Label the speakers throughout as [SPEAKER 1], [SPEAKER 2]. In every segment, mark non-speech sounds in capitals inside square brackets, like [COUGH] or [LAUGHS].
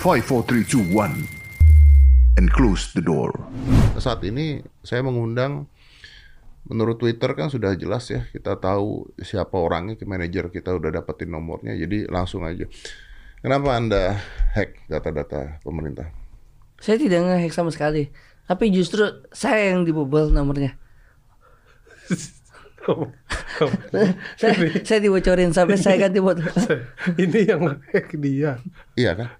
[SPEAKER 1] 5, 4, 3, 2, 1. And close the door.
[SPEAKER 2] Saat ini saya mengundang menurut Twitter kan sudah jelas ya kita tahu siapa orangnya ke manajer kita udah dapetin nomornya jadi langsung aja. Kenapa Anda hack data-data pemerintah?
[SPEAKER 3] Saya tidak ngehack sama sekali. Tapi justru saya yang dibobol nomornya. [LAUGHS] [LAUGHS] saya, saya dibocorin sampai saya ganti bot. [LAUGHS]
[SPEAKER 4] Ini yang hack dia.
[SPEAKER 2] Iya kan?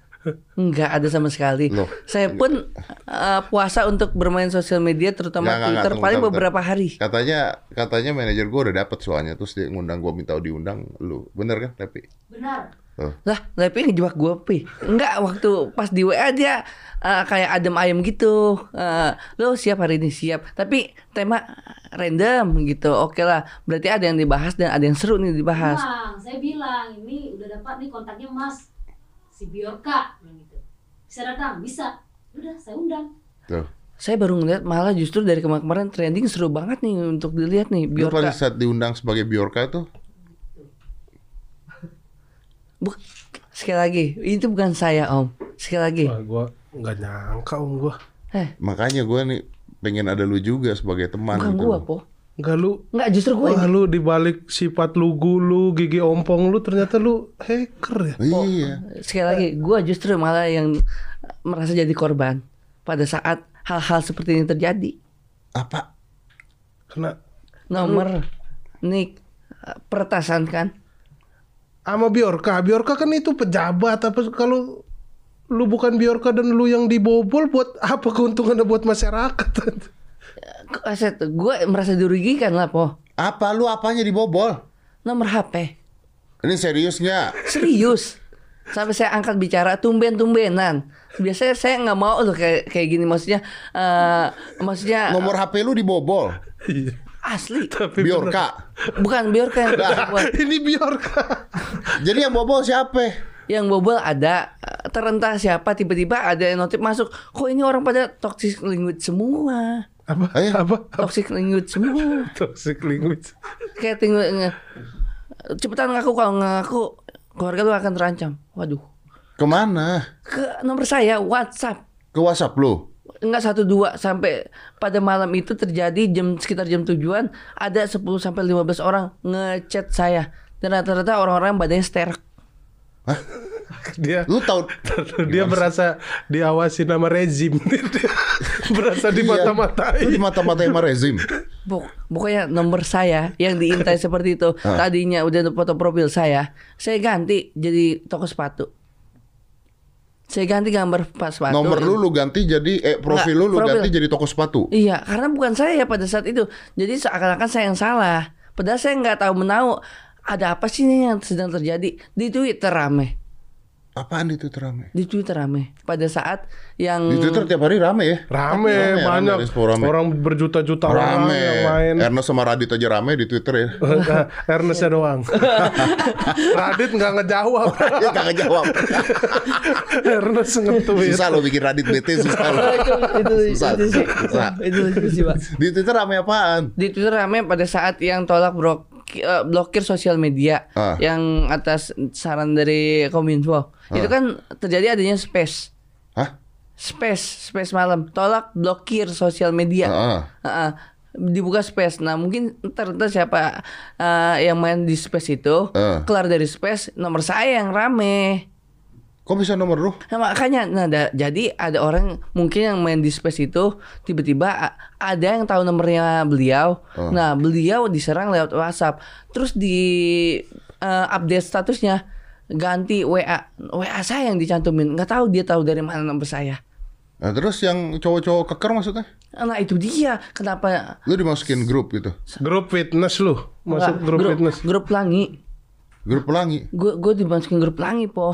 [SPEAKER 3] Enggak ada sama sekali.
[SPEAKER 2] Loh.
[SPEAKER 3] Saya pun uh, puasa untuk bermain sosial media terutama
[SPEAKER 2] Nggak, nggak,
[SPEAKER 3] Twitter
[SPEAKER 2] nggak, tunggu,
[SPEAKER 3] paling
[SPEAKER 2] tunggu,
[SPEAKER 3] beberapa
[SPEAKER 2] tunggu.
[SPEAKER 3] hari.
[SPEAKER 2] Katanya katanya manajer gue udah dapet soalnya terus dia ngundang gue minta diundang lu. Bener kan, Lepi?
[SPEAKER 5] Benar.
[SPEAKER 2] Oh.
[SPEAKER 3] Lah, tapi ngejebak gue pi. Enggak, waktu pas di WA dia uh, kayak adem ayem gitu. Uh, lo siap hari ini siap. Tapi tema random gitu. Oke lah. Berarti ada yang dibahas dan ada yang seru nih dibahas.
[SPEAKER 5] Bang, saya bilang ini udah dapat nih kontaknya Mas si Biorka bilang gitu. Bisa datang, bisa. Udah, saya undang.
[SPEAKER 2] Tuh.
[SPEAKER 3] Saya baru ngeliat malah justru dari kemarin-kemarin trending seru banget nih untuk dilihat nih
[SPEAKER 2] Lu pada
[SPEAKER 3] Biorka.
[SPEAKER 2] saat diundang sebagai Biorka itu
[SPEAKER 3] Bu- sekali lagi, itu bukan saya Om. Sekali lagi.
[SPEAKER 4] Wah, gua nggak nyangka om gua.
[SPEAKER 3] Eh,
[SPEAKER 2] makanya gue nih pengen ada lu juga sebagai teman
[SPEAKER 3] bukan
[SPEAKER 2] gitu.
[SPEAKER 3] gua, Po.
[SPEAKER 4] Enggak lu
[SPEAKER 3] Enggak, justru gue.
[SPEAKER 4] Wah lu dibalik sifat lugu lu, gigi ompong lu ternyata lu hacker ya.
[SPEAKER 2] Iya.
[SPEAKER 3] Sekali lagi, gue justru malah yang merasa jadi korban pada saat hal-hal seperti ini terjadi.
[SPEAKER 2] Apa?
[SPEAKER 4] Kena
[SPEAKER 3] Nomor, nik, peretasan kan?
[SPEAKER 4] sama Biorka. Biorka kan itu pejabat apa kalau lu bukan Biorka dan lu yang dibobol buat apa keuntungannya buat masyarakat? [LAUGHS]
[SPEAKER 3] Aset, gue merasa dirugikan lah, po.
[SPEAKER 2] Apa lu apanya dibobol?
[SPEAKER 3] Nomor HP,
[SPEAKER 2] Ini serius nggak?
[SPEAKER 3] serius. Sampai saya angkat bicara tumben-tumbenan. Biasanya saya nggak mau loh kayak kayak gini maksudnya, eh maksudnya
[SPEAKER 2] Nomor HP lu dibobol.
[SPEAKER 4] Iya.
[SPEAKER 3] asli.
[SPEAKER 4] Tapi
[SPEAKER 2] Biorka.
[SPEAKER 3] Bukan Biorka yang buat.
[SPEAKER 4] Ini Biorka.
[SPEAKER 2] Jadi yang bobol siapa?
[SPEAKER 3] yang bobol ada terentah siapa tiba-tiba ada yang notif masuk kok ini orang pada toxic language semua
[SPEAKER 4] Apa?
[SPEAKER 2] Ayo.
[SPEAKER 4] Apa?
[SPEAKER 3] Toxic language semua [LAUGHS]
[SPEAKER 4] Toxic language.
[SPEAKER 3] kayak tinggal cepetan ngaku kalau ngaku keluarga lu akan terancam waduh
[SPEAKER 2] Ke mana?
[SPEAKER 3] ke nomor saya WhatsApp
[SPEAKER 2] Ke WhatsApp lu?
[SPEAKER 3] enggak satu dua sampai pada malam itu terjadi jam sekitar jam tujuan ada 10 sampai 15 orang ngechat saya dan rata-rata orang-orang badannya sterek [LAUGHS]
[SPEAKER 4] Dia
[SPEAKER 2] Lu tahu? [LAUGHS] [LAUGHS]
[SPEAKER 4] dia merasa diawasi nama rezim. Dia merasa di
[SPEAKER 2] Iya.
[SPEAKER 4] mata-matai.
[SPEAKER 2] Lu di mata-matai sama rezim.
[SPEAKER 3] Pok- pokoknya nomor saya yang diintai seperti itu tadinya udah foto profil saya saya ganti jadi toko sepatu saya ganti gambar pas sepatu
[SPEAKER 2] Nomor lu lu ganti jadi eh profil
[SPEAKER 3] Nggak,
[SPEAKER 2] lu lu
[SPEAKER 3] profil.
[SPEAKER 2] ganti jadi toko sepatu.
[SPEAKER 3] iya karena bukan saya pada saat itu jadi seakan-akan saya yang salah padahal saya nggak tahu menahu ada apa sih nih yang sedang terjadi di Twitter rame
[SPEAKER 2] Apaan itu rame?
[SPEAKER 3] di Twitter rame pada saat yang
[SPEAKER 2] Di Twitter tiap hari rame ya?
[SPEAKER 4] Rame,
[SPEAKER 2] Rame,
[SPEAKER 4] banyak
[SPEAKER 2] rame, rame.
[SPEAKER 4] orang berjuta-juta orang
[SPEAKER 2] Rame.
[SPEAKER 4] yang main.
[SPEAKER 2] Ernest sama Radit aja rame di Twitter ya. [LAUGHS]
[SPEAKER 4] Ernestnya doang. [LAUGHS] Radit nggak ngejawab.
[SPEAKER 2] Dia kagak jawab.
[SPEAKER 4] Ernest nge-tweet.
[SPEAKER 2] Susah lo bikin Radit [LAUGHS] bete susah lo.
[SPEAKER 3] itu itu
[SPEAKER 2] Susah,
[SPEAKER 3] itu sih
[SPEAKER 2] susah.
[SPEAKER 3] itu sih pak
[SPEAKER 2] Di Twitter rame apaan?
[SPEAKER 3] di Twitter rame pada saat yang tolak brok eh, blokir sosial media
[SPEAKER 2] Ah.
[SPEAKER 3] yang atas saran dari Kominfo. Itu kan terjadi adanya space.
[SPEAKER 2] Hah?
[SPEAKER 3] Space, space malam. Tolak blokir sosial media.
[SPEAKER 2] Heeh.
[SPEAKER 3] Heeh. dibuka space. Nah, mungkin ntar, ntar siapa eh, yang main di space itu
[SPEAKER 2] Ah.
[SPEAKER 3] keluar dari space nomor saya yang rame.
[SPEAKER 2] Kok bisa nomor lu?
[SPEAKER 3] Nah, makanya nah da- jadi ada orang mungkin yang main di space itu tiba-tiba ada yang tahu nomornya beliau.
[SPEAKER 2] Oh.
[SPEAKER 3] Nah, beliau diserang lewat WhatsApp. Terus di eh, update statusnya ganti WA. WA saya yang dicantumin. nggak tahu dia tahu dari mana nomor saya.
[SPEAKER 2] Nah, terus yang cowok-cowok keker maksudnya?
[SPEAKER 3] Nah, itu dia. Kenapa
[SPEAKER 2] Lu dimasukin grup gitu.
[SPEAKER 4] Grup fitness lu. Masuk
[SPEAKER 3] Nggak,
[SPEAKER 4] grup, fitness.
[SPEAKER 3] Grup pelangi.
[SPEAKER 2] Grup pelangi.
[SPEAKER 3] Gue gue dimasukin grup pelangi, Po.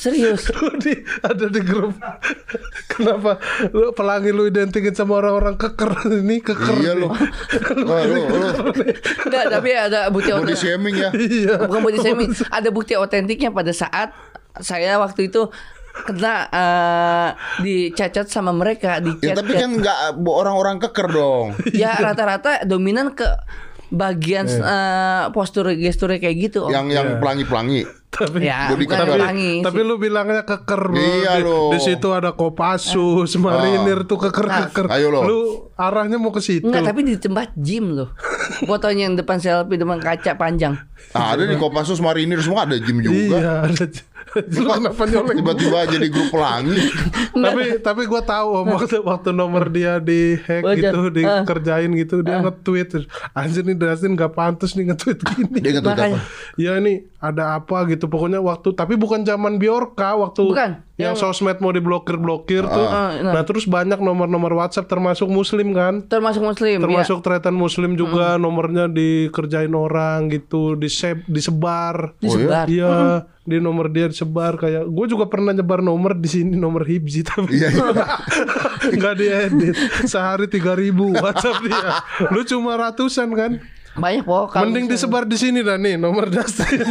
[SPEAKER 3] Serius.
[SPEAKER 4] Lu di, ada di grup. Kenapa lu pelangi lu identikin sama orang-orang keker ini keker.
[SPEAKER 2] Iya lu. Lu, lu
[SPEAKER 3] Enggak, tapi ada bukti
[SPEAKER 2] body shaming ya.
[SPEAKER 4] Iya.
[SPEAKER 3] Bukan body shaming, ada bukti otentiknya pada saat saya waktu itu kena eh, dicacat sama mereka di
[SPEAKER 2] Ya tapi kan nggak orang-orang keker dong.
[SPEAKER 3] ya rata-rata dominan ke bagian eh, postur gesturnya kayak gitu. Om.
[SPEAKER 2] Yang yang pelangi-pelangi. [LAUGHS]
[SPEAKER 4] Tapi
[SPEAKER 3] ya,
[SPEAKER 2] body
[SPEAKER 3] bukan
[SPEAKER 2] keker.
[SPEAKER 3] pelangi.
[SPEAKER 4] tapi lu bilangnya keker.
[SPEAKER 2] Iya,
[SPEAKER 4] di,
[SPEAKER 2] lo.
[SPEAKER 4] di situ ada Kopassus, Marinir tuh keker-keker.
[SPEAKER 2] Nah, ayo, lo.
[SPEAKER 4] Lu arahnya mau ke situ.
[SPEAKER 3] Enggak, tapi di tempat gym loh. [LAUGHS] Fotonya yang depan selfie depan kaca panjang.
[SPEAKER 2] Ah, ada di Kopassus Marinir semua ada gym juga.
[SPEAKER 4] Iya, ada. Lu kenapa nyolek?
[SPEAKER 2] Tiba-tiba jadi grup pelangi. [LAUGHS]
[SPEAKER 4] tapi tapi gua tahu om waktu waktu nomor dia di hack
[SPEAKER 3] Wajar.
[SPEAKER 4] gitu
[SPEAKER 3] Ah.
[SPEAKER 4] dikerjain gitu dia nge-tweet terus, anjir nih Dustin gak pantas nih nge-tweet gini
[SPEAKER 2] Dia nge-tweet
[SPEAKER 3] Makanya.
[SPEAKER 2] apa?
[SPEAKER 4] ya ini ada apa gitu pokoknya waktu tapi bukan zaman Biorka waktu
[SPEAKER 3] Bukan.
[SPEAKER 4] Yang sosmed mau diblokir-blokir tuh
[SPEAKER 3] Ah, nah.
[SPEAKER 4] nah. terus banyak nomor-nomor WhatsApp termasuk muslim kan
[SPEAKER 3] Termasuk muslim. ya.
[SPEAKER 4] termasuk tretan muslim juga nomornya dikerjain orang gitu di disebar
[SPEAKER 3] Disebar.
[SPEAKER 4] Iya, di nomor dia disebar kayak gue juga pernah nyebar nomor di sini nomor hibzi tapi
[SPEAKER 2] Iya, iya. [LAUGHS]
[SPEAKER 4] nggak diedit sehari tiga ribu WhatsApp dia lu cuma ratusan kan
[SPEAKER 3] Banyak po. kalau
[SPEAKER 4] mending
[SPEAKER 3] misalnya-
[SPEAKER 4] disebar di sini dah nih nomor Dustin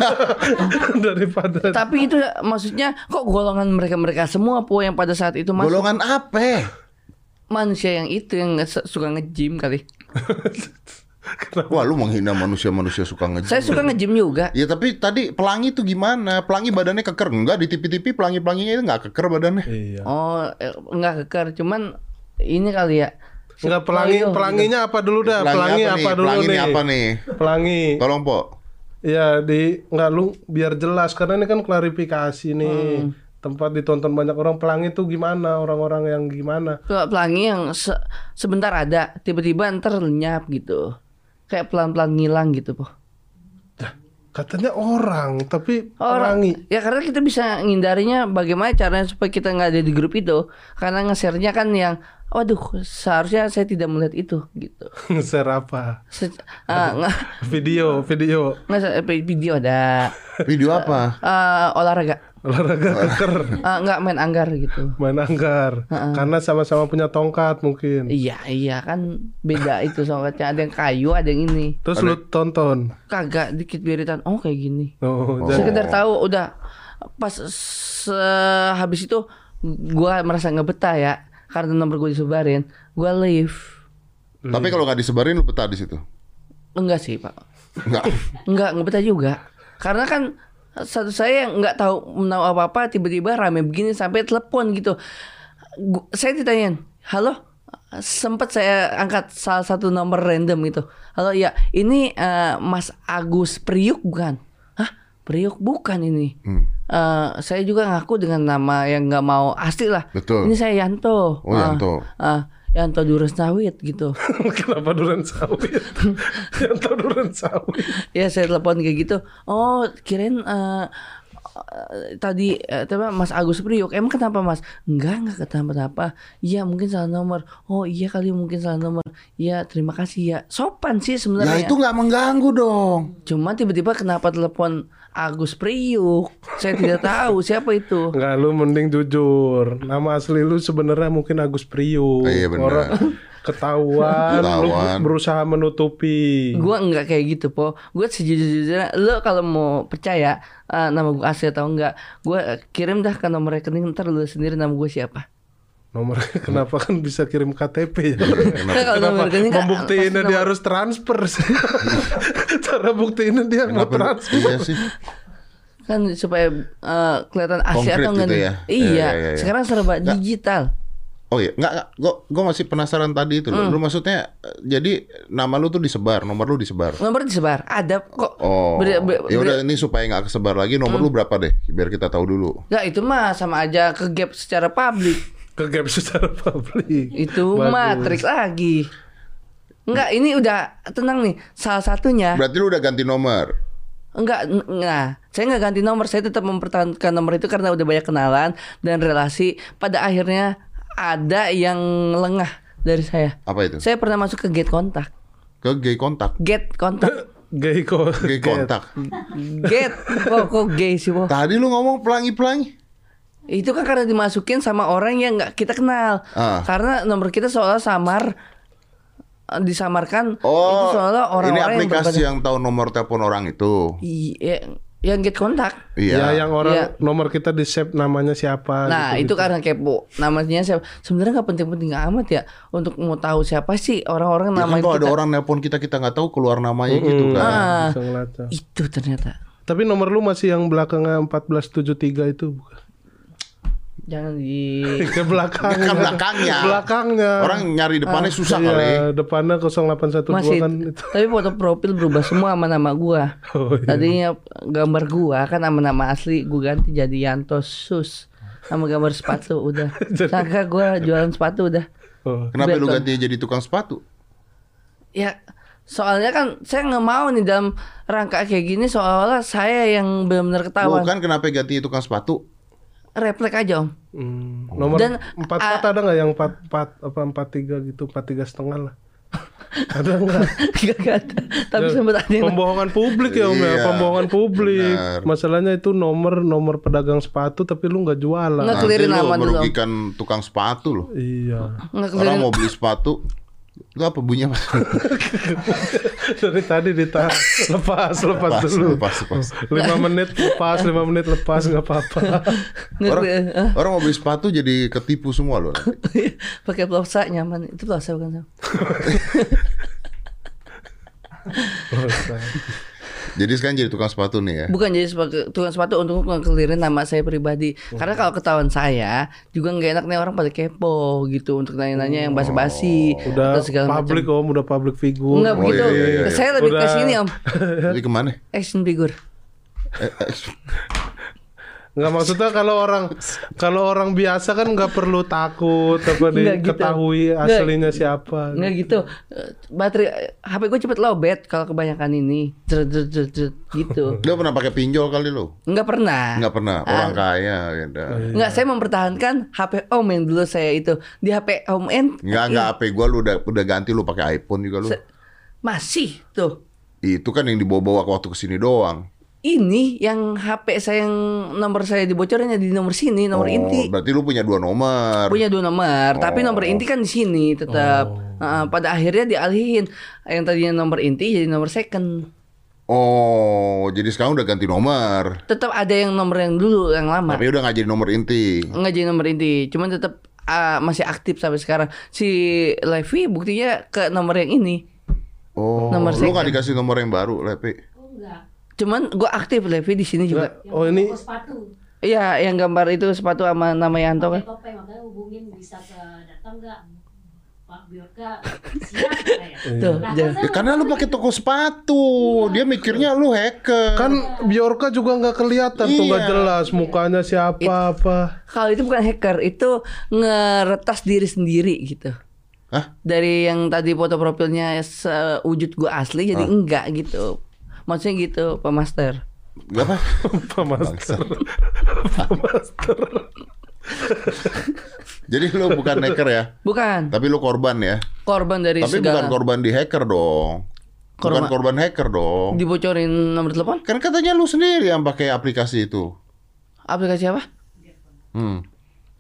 [SPEAKER 4] [LAUGHS] daripada
[SPEAKER 3] Tapi itu maksudnya kok golongan mereka-mereka semua po yang pada saat itu masuk
[SPEAKER 2] Golongan apa?
[SPEAKER 3] manusia yang itu yang nge- suka nge-gym kali.
[SPEAKER 2] Wah, lu menghina manusia-manusia suka nge
[SPEAKER 3] Saya suka nge-gym juga.
[SPEAKER 2] Ya tapi tadi pelangi tuh gimana? Pelangi badannya keker enggak di TV-TV pelangi-pelanginya itu enggak keker badannya.
[SPEAKER 4] iya
[SPEAKER 3] Oh, eh, enggak keker, cuman ini kali ya.
[SPEAKER 4] Nggak pelangi
[SPEAKER 3] Loyo,
[SPEAKER 4] pelanginya apa dulu dah pelangi, apa,
[SPEAKER 2] nih?
[SPEAKER 4] dulu
[SPEAKER 2] pelangi
[SPEAKER 4] nih
[SPEAKER 2] apa nih?
[SPEAKER 4] pelangi
[SPEAKER 2] Tolong, Po.
[SPEAKER 4] Ya di nggak lu biar jelas karena ini kan klarifikasi nih tempat ditonton banyak orang pelangi tuh gimana orang-orang yang gimana
[SPEAKER 3] Kalau pelangi yang se- sebentar ada, tiba-tiba ntar lenyap gitu. Kayak pelan-pelan ngilang gitu, po.
[SPEAKER 4] katanya orang tapi
[SPEAKER 3] Orang,
[SPEAKER 4] pelangi
[SPEAKER 3] ya karena kita bisa ngindarinya bagaimana caranya supaya kita nggak ada di grup itu. Karena nge-share-nya kan yang, waduh, seharusnya saya tidak melihat itu gitu. [LAUGHS]
[SPEAKER 4] share apa?
[SPEAKER 3] Se- ah, nggak
[SPEAKER 4] video video.
[SPEAKER 3] Nggak video ada.
[SPEAKER 2] Video apa?
[SPEAKER 3] Ah, olahraga,
[SPEAKER 4] olahraga keker
[SPEAKER 3] Ah, nggak main anggar gitu.
[SPEAKER 4] main anggar. Karena sama-sama punya tongkat mungkin.
[SPEAKER 3] Iya iya kan beda itu soalnya ada yang kayu ada yang ini.
[SPEAKER 4] Terus lu tonton?
[SPEAKER 3] Kagak dikit biritan. Oh kayak gini.
[SPEAKER 4] Oh, jadi
[SPEAKER 3] sekedar tahu udah. Pas habis itu gua merasa nggak betah ya karena nomor gue disebarin gua leave.
[SPEAKER 2] Tapi kalau nggak disebarin lu betah di situ.
[SPEAKER 3] enggak sih pak.
[SPEAKER 2] Enggak.
[SPEAKER 3] enggak nggak betah juga. Karena kan satu saya yang nggak tahu tahu apa apa tiba-tiba rame begini sampai telepon gitu. Gu- saya ditanyain halo? Sempat saya angkat salah satu nomor random gitu. Halo ya ini eh, Mas Agus Priuk bukan? Hah? Priuk bukan ini.
[SPEAKER 2] Hmm.
[SPEAKER 3] Eh, saya juga ngaku dengan nama yang nggak mau asli lah.
[SPEAKER 2] Betul.
[SPEAKER 3] ini saya Yanto.
[SPEAKER 2] Oh,
[SPEAKER 3] Ah,
[SPEAKER 2] Yanto.
[SPEAKER 3] ah, Yanto Durensawit gitu. [LAUGHS]
[SPEAKER 4] Kenapa duren sawit? [LAUGHS] Yang tahu duren sawit.
[SPEAKER 3] Ya saya telepon kayak gitu. Oh kirain eh, tadi eh, tapi Mas Agus Priok emang kenapa Mas? Enggak enggak kenapa-napa. Iya mungkin salah nomor. Oh iya kali mungkin salah nomor. Iya terima kasih. Ya sopan sih
[SPEAKER 2] Ya
[SPEAKER 3] sebenarnya
[SPEAKER 2] itu nggak mengganggu dong.
[SPEAKER 3] cuma tiba-tiba kenapa telepon Agus Priuk? Saya tidak tahu [LAUGHS] siapa itu?
[SPEAKER 4] Enggak, lu mending jujur. Nama asli lu sebenarnya mungkin Agus Priuk.
[SPEAKER 2] Oh, iya, benar.
[SPEAKER 4] Orang ketahuan, lu
[SPEAKER 2] Ketahuan.
[SPEAKER 4] berusaha menutupi.
[SPEAKER 3] Gua enggak kayak gitu po Gue sejujurnya Lo kalau mau percaya eh, Nama gue asli atau enggak Gue kirim dah ke nomor rekening Ntar lu sendiri nama gue siapa
[SPEAKER 4] Nomornya [LAUGHS] kenapa kan bisa kirim KTP ya?
[SPEAKER 3] Kalau nomor
[SPEAKER 4] Kenapa
[SPEAKER 3] rekening kan
[SPEAKER 4] membuktiinnya
[SPEAKER 3] pasti
[SPEAKER 4] dia
[SPEAKER 3] nomor-
[SPEAKER 4] harus transfer. [LAUGHS] Cara buktiinnya dia mau
[SPEAKER 2] Kenapa?
[SPEAKER 4] transfer.
[SPEAKER 2] Iya sih.
[SPEAKER 3] kan supaya eh, kelihatan asli atau enggak
[SPEAKER 2] gitu ya.
[SPEAKER 3] Iya,
[SPEAKER 2] Iya, iya, iya.
[SPEAKER 3] sekarang serba digital.
[SPEAKER 2] Oh iya, nggak, nggak. Gue gue masih penasaran tadi itu.
[SPEAKER 3] Hmm.
[SPEAKER 2] Lu maksudnya eh, jadi nama lu tuh disebar, nomor lu disebar.
[SPEAKER 3] Nomor disebar, ada kok.
[SPEAKER 2] Oh,
[SPEAKER 3] Ber- ber-
[SPEAKER 2] ya udah
[SPEAKER 3] ber-
[SPEAKER 2] ini supaya nggak kesebar lagi. Nomor lu berapa deh? Biar kita tahu dulu.
[SPEAKER 3] Nggak, itu mah sama aja ke gap secara publik. [LAUGHS]
[SPEAKER 4] Ke gap secara publik.
[SPEAKER 3] Itu mah trik lagi. Enggak, ini udah tenang nih. Salah satunya
[SPEAKER 2] Berarti lu udah ganti nomor.
[SPEAKER 3] enggak nah, saya nggak ganti nomor, saya tetap mempertahankan nomor itu karena udah banyak kenalan dan relasi. Pada akhirnya ada yang lengah dari saya.
[SPEAKER 2] Apa itu?
[SPEAKER 3] Saya pernah masuk ke gate kontak.
[SPEAKER 2] Ke gay kontak.
[SPEAKER 3] Gate kontak. [LAUGHS]
[SPEAKER 4] Gay kok.
[SPEAKER 2] Gay kontak.
[SPEAKER 3] Gate. Kok kok gay sih, Bo?
[SPEAKER 2] Tadi lu ngomong pelangi-pelangi.
[SPEAKER 3] Itu kan karena dimasukin sama orang yang nggak kita kenal.
[SPEAKER 2] Ah.
[SPEAKER 3] Karena nomor kita seolah samar eh, disamarkan itu
[SPEAKER 2] Oh,
[SPEAKER 3] seolah
[SPEAKER 2] ini
[SPEAKER 3] orang-orang yang
[SPEAKER 2] aplikasi
[SPEAKER 3] berbeda-
[SPEAKER 2] yang tahu nomor telepon orang itu.
[SPEAKER 3] Iya, yang get kontak.
[SPEAKER 2] Iya.
[SPEAKER 4] Ya yang orang
[SPEAKER 3] Iya.
[SPEAKER 4] nomor kita di save namanya siapa
[SPEAKER 3] Nah
[SPEAKER 4] gitu,
[SPEAKER 3] itu karena kepo namanya siapa sebenarnya nggak penting-penting amat ya untuk mau tahu siapa sih orang-orang
[SPEAKER 2] Ya kan
[SPEAKER 3] nama
[SPEAKER 2] kalau ada orang nelpon kita kita nggak tahu keluar namanya gitu kan.
[SPEAKER 3] Ah, itu ternyata
[SPEAKER 4] Tapi nomor lu masih yang belakangnya 1473 itu bukan?
[SPEAKER 3] Jangan di [LAUGHS]
[SPEAKER 4] Ke belakangnya.
[SPEAKER 2] Kan belakangnya.
[SPEAKER 4] Belakangnya.
[SPEAKER 2] Orang nyari depannya susah kali.
[SPEAKER 4] Iya, depannya 0812
[SPEAKER 3] masih
[SPEAKER 4] kan itu.
[SPEAKER 3] tapi foto profil berubah semua sama nama gua [LAUGHS]
[SPEAKER 4] Oh, iya.
[SPEAKER 3] tadinya gambar gua kan sama nama asli gua ganti jadi Yanto Sus sama gambar sepatu udah [LAUGHS] sangka gua jualan sepatu udah
[SPEAKER 4] Oh.
[SPEAKER 2] Kenapa lu
[SPEAKER 3] Betul.
[SPEAKER 2] ganti jadi tukang sepatu?
[SPEAKER 3] ya soalnya kan saya nggak mau nih dalam rangka kayak gini soalnya saya yang benar-benar ketahuan
[SPEAKER 2] Bukan kenapa ganti tukang sepatu?
[SPEAKER 3] Refleks aja om
[SPEAKER 4] Hmm. Nomor
[SPEAKER 3] Dan,
[SPEAKER 4] empat
[SPEAKER 3] ah,
[SPEAKER 4] empat ada nggak yang empat empat apa empat tiga gitu empat tiga setengah lah [LAUGHS] ada nggak
[SPEAKER 3] Gak, gak ada. Tapi sempat ada
[SPEAKER 4] pembohongan publik ya om ya
[SPEAKER 2] Iya,
[SPEAKER 4] pembohongan publik
[SPEAKER 2] benar.
[SPEAKER 4] masalahnya itu nomor nomor pedagang sepatu tapi lu nggak jualan
[SPEAKER 3] Nggak
[SPEAKER 2] Nanti
[SPEAKER 3] clearin
[SPEAKER 2] lu
[SPEAKER 3] nama dulu, Om.
[SPEAKER 2] merugikan tukang sepatu loh.
[SPEAKER 4] iya
[SPEAKER 2] Orang mau beli sepatu, lu apa bunyinya? [LAUGHS]
[SPEAKER 4] dari tadi ditahan lepas lepas
[SPEAKER 2] Lepas,
[SPEAKER 4] dulu
[SPEAKER 2] lepas, lepas.
[SPEAKER 4] lima menit lepas lima menit lepas nggak apa-apa
[SPEAKER 2] Orang.
[SPEAKER 3] Hah?
[SPEAKER 2] orang mau beli sepatu jadi ketipu semua loh. [LAUGHS]
[SPEAKER 3] pakai plosa nyaman itu plosa bukan Sam? [LAUGHS] [LAUGHS]
[SPEAKER 2] Jadi sekarang jadi tukang sepatu nih ya.
[SPEAKER 3] bukan jadi sebagai tukang sepatu untuk ngekelirin nama saya pribadi karena kalau ketahuan saya juga nggak enak nih orang pada kepo gitu untuk nanya-nanya yang basa-basi
[SPEAKER 4] udah
[SPEAKER 3] atau segala
[SPEAKER 4] public
[SPEAKER 3] macam
[SPEAKER 4] om udah public figure
[SPEAKER 3] Enggak
[SPEAKER 2] Oh,
[SPEAKER 3] begitu.
[SPEAKER 2] iya, iya, iya.
[SPEAKER 3] Saya lebih ke
[SPEAKER 4] Udah.
[SPEAKER 3] sini, Om.
[SPEAKER 2] Jadi ke mana?
[SPEAKER 3] Action figure.
[SPEAKER 2] Eh, eh,
[SPEAKER 4] Nggak maksudnya kalau orang kalau orang biasa kan nggak perlu takut apa
[SPEAKER 3] Nggak gitu.
[SPEAKER 4] diketahui
[SPEAKER 3] Nggak.
[SPEAKER 4] aslinya siapa.
[SPEAKER 3] Nggak gitu. Baterai HP gue cepet lowbat kalau kebanyakan ini. Jret, jret, jret, jret, gitu. [LAUGHS]
[SPEAKER 2] Lu pernah pakai pinjol kali lu?
[SPEAKER 3] Enggak pernah.
[SPEAKER 2] Enggak pernah. Orang kaya gitu.
[SPEAKER 3] Enggak, saya mempertahankan HP Om yang dulu saya itu. Di HP Om N
[SPEAKER 2] Enggak enggak HP gua lu udah udah ganti lu pakai iPhone juga lu.
[SPEAKER 3] Se- masih tuh.
[SPEAKER 2] Itu kan yang dibawa-bawa waktu ke sini doang.
[SPEAKER 3] Ini yang HP saya yang nomor saya dibocorinnya di nomor sini, nomor
[SPEAKER 2] oh,
[SPEAKER 3] inti.
[SPEAKER 2] Berarti lu punya dua nomor.
[SPEAKER 3] Punya dua nomor, tapi nomor inti kan di sini tetap. Heeh, pada akhirnya dialihin yang tadinya nomor inti jadi nomor second.
[SPEAKER 2] Oh, jadi sekarang udah ganti nomor.
[SPEAKER 3] Tetap ada yang nomor yang dulu yang lama.
[SPEAKER 2] Tapi udah nggak jadi nomor inti.
[SPEAKER 3] Nggak jadi nomor inti, cuman tetap ah, masih aktif sampai sekarang. Si Levi buktinya ke nomor yang ini.
[SPEAKER 2] Oh,
[SPEAKER 3] Nomor
[SPEAKER 2] lu nggak dikasih nomor yang baru, Lepi?
[SPEAKER 5] Oh enggak.
[SPEAKER 3] Cuman gua aktif Levi di sini juga.
[SPEAKER 5] Yang
[SPEAKER 4] Oh, ini-
[SPEAKER 5] sepatu.
[SPEAKER 3] Iya, yang gambar itu sepatu sama nama Yanto kan.
[SPEAKER 5] Pakai topeng makanya hubungin bisa ke datang enggak? Pak Biorka siap katanya.
[SPEAKER 3] Tuh,
[SPEAKER 5] kan
[SPEAKER 2] Ya,
[SPEAKER 5] saya
[SPEAKER 2] karena lu pakai toko sepatu. Dia mikirnya lu hacker.
[SPEAKER 4] Kan Bjorka juga nggak kelihatan tuh nggak
[SPEAKER 2] Iya.
[SPEAKER 4] jelas mukanya siapa apa.
[SPEAKER 3] Kalau itu bukan hacker, itu ngeretas diri sendiri gitu.
[SPEAKER 2] Hah?
[SPEAKER 3] Dari yang tadi foto profilnya sewujud gua asli jadi enggak gitu. Maksudnya gitu, Pak Master.
[SPEAKER 2] Apa? [LAUGHS]
[SPEAKER 4] Apa master? [LAUGHS] [LAUGHS]
[SPEAKER 2] Jadi lu bukan hacker ya?
[SPEAKER 3] Bukan
[SPEAKER 2] Tapi lu korban ya?
[SPEAKER 3] korban dari
[SPEAKER 2] Tapi bukan
[SPEAKER 3] segala
[SPEAKER 2] korban di hacker dong. Bukan
[SPEAKER 3] Korban-
[SPEAKER 2] korban hacker dong.
[SPEAKER 3] dibocorin nomor telepon.
[SPEAKER 2] Kan katanya lu sendiri yang pakai aplikasi itu.
[SPEAKER 3] Aplikasi apa?
[SPEAKER 2] Hmm.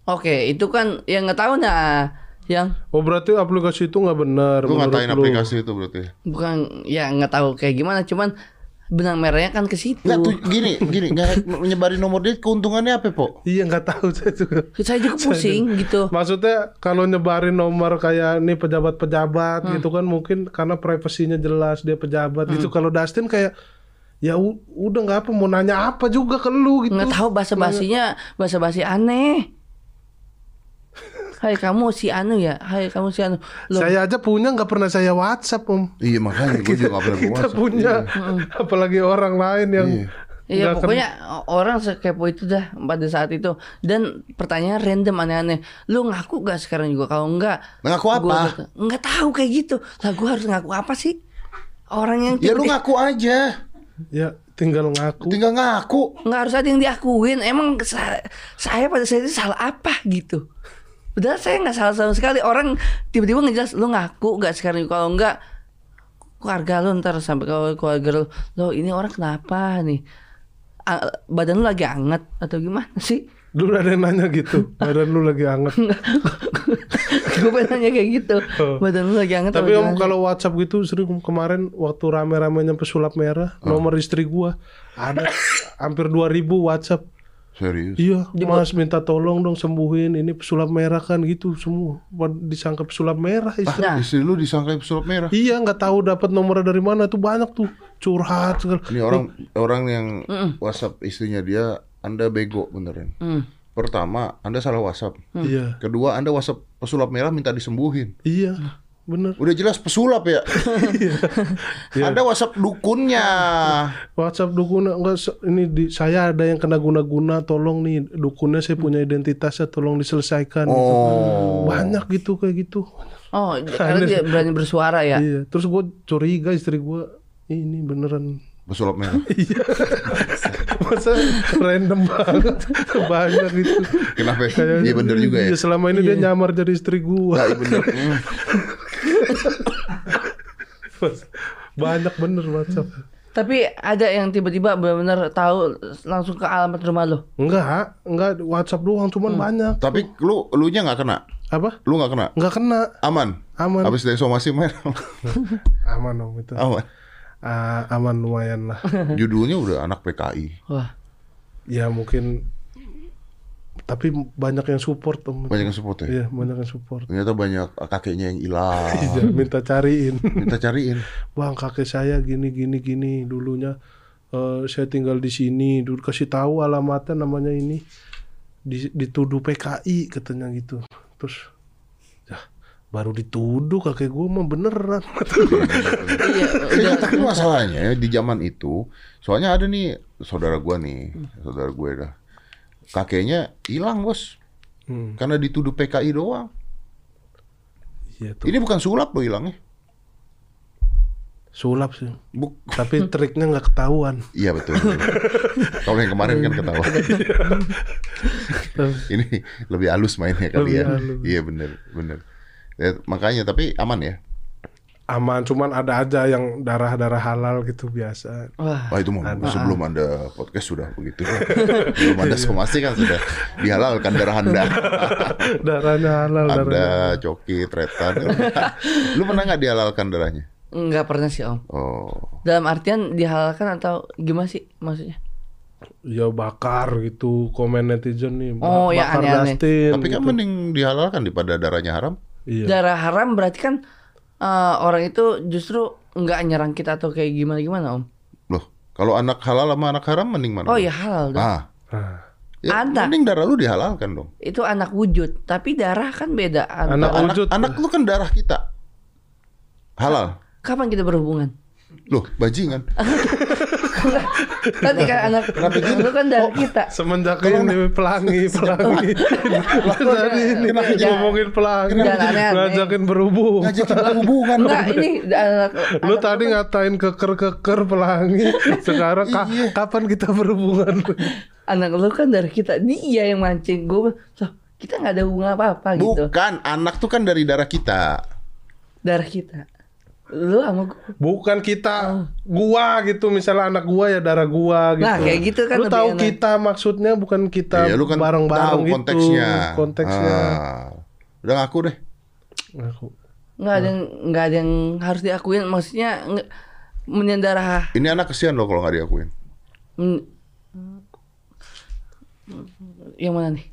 [SPEAKER 3] Oke, itu kan yang nggak tahu nah yang
[SPEAKER 4] Oh berarti aplikasi itu nggak benar.
[SPEAKER 2] Lu ngatain
[SPEAKER 4] lu.
[SPEAKER 2] aplikasi itu berarti.
[SPEAKER 3] bukan ya nggak tahu kayak gimana, cuman benang merahnya kan ke situ.
[SPEAKER 2] Nggak tuh gini, gini nggak nyebarin nomor dia keuntungannya apa, Po?
[SPEAKER 4] Iya nggak tahu [LAUGHS] saya juga.
[SPEAKER 3] Saya juga pusing gitu.
[SPEAKER 4] Maksudnya kalau nyebarin nomor kayak nih pejabat-pejabat
[SPEAKER 3] Hmm.
[SPEAKER 4] gitu kan mungkin karena privasinya jelas dia pejabat gitu. Kalau Dustin kayak ya udah nggak apa mau nanya apa juga ke lu gitu.
[SPEAKER 3] nggak tahu bahasa basinya bahasa basi aneh. Hai kamu si Anu ya, Hai kamu si Anu. Loh,
[SPEAKER 4] Saya aja punya nggak pernah saya WhatsApp om.
[SPEAKER 2] Iya makanya gue juga nggak pernah [LAUGHS]
[SPEAKER 4] Kita punya, apalagi orang lain yang
[SPEAKER 3] Iya
[SPEAKER 4] nggak ken-
[SPEAKER 3] pokoknya orang sekepo itu dah pada saat itu dan pertanyaan random aneh-aneh. Lu ngaku gak sekarang juga kalau enggak?
[SPEAKER 2] Ngaku apa?
[SPEAKER 3] Enggak tahu kayak gitu. Lah gua harus ngaku apa sih? Orang yang
[SPEAKER 2] Ya lu ngaku aja.
[SPEAKER 4] ya tinggal ngaku.
[SPEAKER 2] Tinggal ngaku.
[SPEAKER 3] nggak harus ada yang diakuin. Emang sa- saya pada saat itu salah apa gitu? Padahal saya nggak salah sama sekali. Orang tiba-tiba ngejelas lu ngaku nggak sekarang kalau enggak keluarga lu ntar sampai ke keluarga lu lo ini orang kenapa nih badan lu lagi anget atau gimana sih
[SPEAKER 4] Dulu ada yang nanya gitu, badan lu lagi hangat. [LAUGHS]
[SPEAKER 3] gue pengen nanya kayak gitu. Badan lu lagi hangat
[SPEAKER 4] Tapi om
[SPEAKER 3] gimana?
[SPEAKER 4] kalau WhatsApp gitu sering kemarin waktu rame-ramenya pesulap merah, nomor istri gua ada hampir 2000 WhatsApp.
[SPEAKER 2] Serius.
[SPEAKER 4] Iya, Mas minta tolong dong sembuhin ini pesulap merah kan gitu semua. Wah, Disangka pesulap merah istri.
[SPEAKER 3] Nah.
[SPEAKER 2] Istri lu disangka pesulap merah.
[SPEAKER 4] Iya, nggak tahu dapat nomornya dari mana tuh banyak tuh curhat segala.
[SPEAKER 2] Ini orang orang yang WhatsApp istrinya dia, Anda bego beneran.
[SPEAKER 3] Hmm.
[SPEAKER 2] Pertama, Anda salah WhatsApp.
[SPEAKER 4] Iya,
[SPEAKER 2] Kedua, Anda WhatsApp pesulap merah minta disembuhin.
[SPEAKER 4] iya, bener.
[SPEAKER 2] Udah jelas pesulap ya. [LAUGHS] Anda WhatsApp dukunnya.
[SPEAKER 4] WhatsApp dukun enggak ini di, saya ada yang kena guna-guna, tolong nih dukunnya saya punya identitasnya, tolong diselesaikan. gitu.
[SPEAKER 2] Oh.
[SPEAKER 4] Banyak gitu kayak gitu.
[SPEAKER 3] Oh, [LAUGHS] karena dia berani bersuara ya.
[SPEAKER 4] Iya, terus gue curiga istri gue ini beneran
[SPEAKER 2] Pesulap merah. [LAUGHS]
[SPEAKER 4] masa random banget banyak gitu.
[SPEAKER 2] Kenapa? Iya bener juga ya.
[SPEAKER 4] Iya, selama ini dia nyamar jadi istri gue.
[SPEAKER 2] Nah, iya bener. Hmm.
[SPEAKER 4] banyak bener WhatsApp.
[SPEAKER 3] Tapi ada yang tiba-tiba benar-benar tahu langsung ke alamat rumah lo.
[SPEAKER 4] Enggak, enggak WhatsApp doang, cuman banyak.
[SPEAKER 2] Tapi lu lu nya nggak kena.
[SPEAKER 4] Apa?
[SPEAKER 2] Lu nggak kena.
[SPEAKER 4] Enggak kena.
[SPEAKER 2] Aman.
[SPEAKER 4] Aman.
[SPEAKER 2] Habis dari somasi merah. [LAUGHS]
[SPEAKER 4] Aman om itu.
[SPEAKER 2] Aman.
[SPEAKER 4] Ah, aman lumayan lah. [LAUGHS]
[SPEAKER 2] Judulnya udah anak PKI.
[SPEAKER 3] Wah.
[SPEAKER 4] ya mungkin tapi banyak yang support om.
[SPEAKER 2] Banyak yang support ya.
[SPEAKER 4] Iya, banyak yang support.
[SPEAKER 2] Ternyata banyak kakeknya yang hilang. [LAUGHS]
[SPEAKER 4] Iya, minta cariin.
[SPEAKER 2] Minta cariin.
[SPEAKER 4] Bang, kakek saya gini gini gini dulunya eh, saya tinggal di sini. Dulu kasih tahu alamatnya namanya ini. Di- dituduh PKI katanya gitu. Terus ya baru dituduh kakek gue mah beneran. [LAUGHS]
[SPEAKER 3] Iya,
[SPEAKER 2] Ya, tapi masalahnya di zaman itu, soalnya ada nih saudara gua nih, saudara gue dah. Kakeknya hilang, Bos.
[SPEAKER 4] Hmm,
[SPEAKER 2] Karena dituduh PKI doang.
[SPEAKER 4] iya tuh.
[SPEAKER 2] Ini bukan sulap loh hilangnya.
[SPEAKER 4] Sulap sih.
[SPEAKER 2] Buk
[SPEAKER 4] Tapi triknya nggak ketahuan.
[SPEAKER 2] Iya betul. Kalau yang kemarin kan ketawa. [LAUGHS] Ini lebih halus mainnya kali
[SPEAKER 4] Lebih
[SPEAKER 2] ya.
[SPEAKER 4] halus.
[SPEAKER 2] Iya bener bener. Ya, makanya tapi aman ya.
[SPEAKER 4] Aman, cuman ada aja yang darah-darah halal gitu biasa.
[SPEAKER 3] Wah.
[SPEAKER 2] Wah itu mah sebelum anda podcast sudah begitu. Belum ada [LAUGHS] somasi kan sudah dihalalkan darah anda. [LAUGHS]
[SPEAKER 4] Darahnya halal, darahnya.
[SPEAKER 2] Anda coki, tretan. [LAUGHS] Lu pernah nggak dihalalkan darahnya?
[SPEAKER 3] Enggak pernah sih, Om.
[SPEAKER 2] Oh.
[SPEAKER 3] Dalam artian dihalalkan atau gimana sih maksudnya?
[SPEAKER 4] Ya bakar gitu komen netizen nih.
[SPEAKER 3] Oh, ya,
[SPEAKER 4] bakar
[SPEAKER 3] aneh-aneh.
[SPEAKER 4] Dustin,
[SPEAKER 2] Tapi kan
[SPEAKER 4] gitu.
[SPEAKER 2] mending dihalalkan daripada darahnya haram.
[SPEAKER 4] Iya.
[SPEAKER 3] Darah haram berarti kan eh, orang itu justru nggak nyerang kita atau kayak gimana gimana, Om?
[SPEAKER 2] Loh, kalau anak halal sama anak haram mending mana?
[SPEAKER 3] Oh iya halal dong.
[SPEAKER 2] Ah,
[SPEAKER 4] Ah.
[SPEAKER 2] ya,
[SPEAKER 3] Anak.
[SPEAKER 2] mending darah lu dihalalkan dong.
[SPEAKER 3] Itu anak wujud, tapi darah kan beda. An-
[SPEAKER 4] Anak
[SPEAKER 2] Anak,
[SPEAKER 4] wujud.
[SPEAKER 2] anak lu kan darah kita. Halal.
[SPEAKER 3] Kapan kita berhubungan?
[SPEAKER 2] Loh, bajingan. [LAUGHS]
[SPEAKER 3] Tadi kan anak lu kan darah kita.
[SPEAKER 4] Semenjak ini pelangi, [LAUGHS] pelangi. Tadi [LAUGHS] ini ngomongin pelangi, ngajakin berhubung.
[SPEAKER 2] Ngajakin hubungan.
[SPEAKER 3] Enggak, ini anak
[SPEAKER 4] Lu tadi ngatain keker-keker pelangi, [LAUGHS] sekarang ka-
[SPEAKER 2] Iya.
[SPEAKER 4] kapan kita berhubungan?
[SPEAKER 3] anak lu kan darah kita. Dia yang mancing gue. So, kita nggak ada hubungan apa-apa gitu.
[SPEAKER 2] Bukan, anak tuh kan dari darah kita.
[SPEAKER 3] Darah kita. Lu sama gue.
[SPEAKER 4] Bukan kita, gua gitu. Misalnya anak gua ya darah gua gitu.
[SPEAKER 3] Nah, kayak gitu kan
[SPEAKER 4] Lu
[SPEAKER 3] lebih
[SPEAKER 4] tahu
[SPEAKER 3] enak.
[SPEAKER 4] kita maksudnya bukan kita
[SPEAKER 2] Iya, lu kan
[SPEAKER 4] bareng-bareng
[SPEAKER 2] tahu
[SPEAKER 4] gitu.
[SPEAKER 2] konteksnya.
[SPEAKER 4] Konteksnya.
[SPEAKER 2] Ah. Udah ngaku deh.
[SPEAKER 4] Aku.
[SPEAKER 3] nggak ada yang nggak ada yang harus diakuin maksudnya menyendarah
[SPEAKER 2] Ini anak kesian loh kalau nggak diakuin.
[SPEAKER 3] Yang mana nih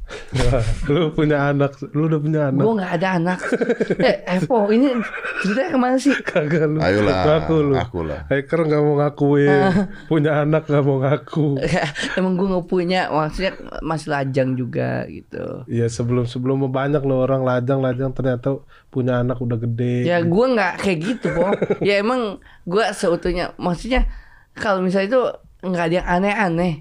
[SPEAKER 3] [LAUGHS]
[SPEAKER 4] lu punya anak, lu udah punya anak.
[SPEAKER 3] gue nggak ada anak eh Evo ini ceritanya ke mana sih
[SPEAKER 4] Kagak lu.
[SPEAKER 2] Ayolah,
[SPEAKER 4] Ngaku lu.
[SPEAKER 2] ngaku lah.
[SPEAKER 4] Hacker nggak mau ngakuin, punya anak nggak mau ngaku. [LAUGHS]
[SPEAKER 3] emang gue nggak punya maksudnya masih lajang juga gitu
[SPEAKER 4] Iya sebelum sebelum banyak loh orang lajang-lajang ternyata punya anak udah gede.
[SPEAKER 3] ya gue nggak kayak gitu po ya emang gue seutuhnya maksudnya kalau misalnya itu nggak ada yang aneh-aneh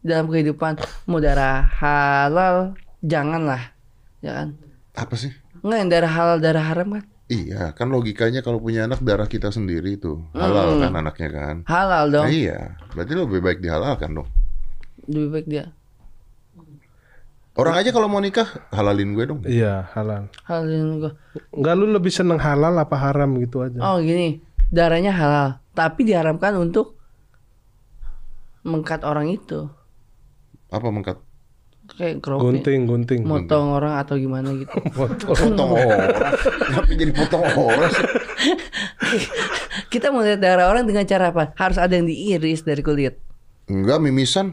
[SPEAKER 3] dalam kehidupan mau darah halal janganlah ya kan
[SPEAKER 2] Apa sih?
[SPEAKER 3] nggak yang darah halal darah haram kan
[SPEAKER 2] Iya, kan logikanya kalau punya anak darah kita sendiri tuh. Halal kan anaknya kan.
[SPEAKER 3] halal dong
[SPEAKER 2] Nah, iya, berarti lebih baik dihalalkan dong.
[SPEAKER 3] lebih baik dia
[SPEAKER 2] Orang aja kalau mau nikah halalin gue dong.
[SPEAKER 4] Iya halal.
[SPEAKER 3] halal gue
[SPEAKER 4] Enggak lu lebih seneng halal apa haram gitu aja.
[SPEAKER 3] oh gini darahnya halal tapi diharamkan untuk mengkat orang itu
[SPEAKER 2] Apa mengkat?
[SPEAKER 3] kayak crop
[SPEAKER 4] Gunting, gunting.
[SPEAKER 3] motong orang atau gimana gitu. [LAUGHS]
[SPEAKER 2] Potong orang. Kenapa jadi potong orang? [LAUGHS]
[SPEAKER 3] Kita mau lihat darah orang dengan cara apa? Harus ada yang diiris dari kulit.
[SPEAKER 2] Enggak, mimisan.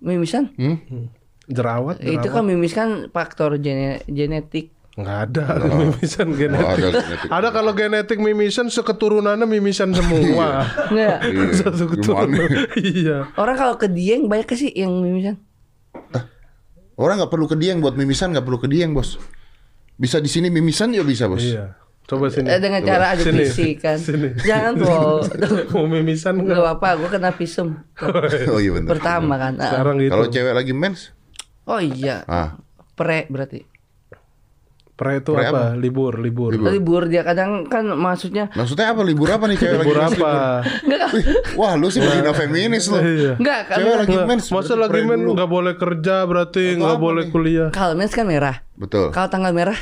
[SPEAKER 3] Mimisan?
[SPEAKER 2] Hmm?
[SPEAKER 4] Jerawat,
[SPEAKER 3] Itu
[SPEAKER 4] jerawat.
[SPEAKER 3] kan mimis kan faktor gene- genetik.
[SPEAKER 4] Nggak ada [LAUGHS] mimisan genetik.
[SPEAKER 2] ada genetik.
[SPEAKER 4] Ada kalau genetik mimisan seketurunannya mimisan semua.
[SPEAKER 3] Enggak.
[SPEAKER 2] Iya,
[SPEAKER 4] Satu [LAUGHS] keturunan.
[SPEAKER 2] gimana? [LAUGHS]
[SPEAKER 4] iya.
[SPEAKER 3] Orang kalau ke Dieng banyak sih yang mimisan.
[SPEAKER 2] Orang nggak perlu ke Dieng buat mimisan, nggak perlu ke Dieng, bos. Bisa di sini mimisan ya bisa, bos.
[SPEAKER 4] Iya. Coba sini.
[SPEAKER 3] Eh, dengan cara ada
[SPEAKER 4] Sini.
[SPEAKER 3] fisik kan.
[SPEAKER 4] Sini.
[SPEAKER 3] Jangan po.
[SPEAKER 4] Mau mimisan
[SPEAKER 3] Gak
[SPEAKER 4] nggak?
[SPEAKER 3] apa-apa, gue kena visum.
[SPEAKER 2] Oh iya benar.
[SPEAKER 3] Pertama kan.
[SPEAKER 4] Sekarang gitu.
[SPEAKER 2] Kalau cewek lagi mens,
[SPEAKER 3] Oh iya.
[SPEAKER 2] ah,
[SPEAKER 3] Pre berarti.
[SPEAKER 4] Pre itu
[SPEAKER 2] Pre
[SPEAKER 4] apa? Libur, libur.
[SPEAKER 2] Libur.
[SPEAKER 3] Libur dia kadang kan maksudnya
[SPEAKER 2] maksudnya apa libur apa nih cewek
[SPEAKER 4] Libur
[SPEAKER 2] lagi mens?
[SPEAKER 4] apa?
[SPEAKER 2] Wih, Wah, lu sih berzina feminis lu.
[SPEAKER 4] Iya.
[SPEAKER 3] enggak
[SPEAKER 2] Cewek
[SPEAKER 3] kalau
[SPEAKER 2] lagi mens.
[SPEAKER 4] Masa lagi
[SPEAKER 2] pre
[SPEAKER 4] men
[SPEAKER 2] dulu.
[SPEAKER 4] nggak boleh kerja berarti nggak
[SPEAKER 2] apa
[SPEAKER 4] boleh
[SPEAKER 2] nih?
[SPEAKER 4] kuliah.
[SPEAKER 3] kalau mens kan merah.
[SPEAKER 2] Betul.
[SPEAKER 3] Kalau tanggal merah,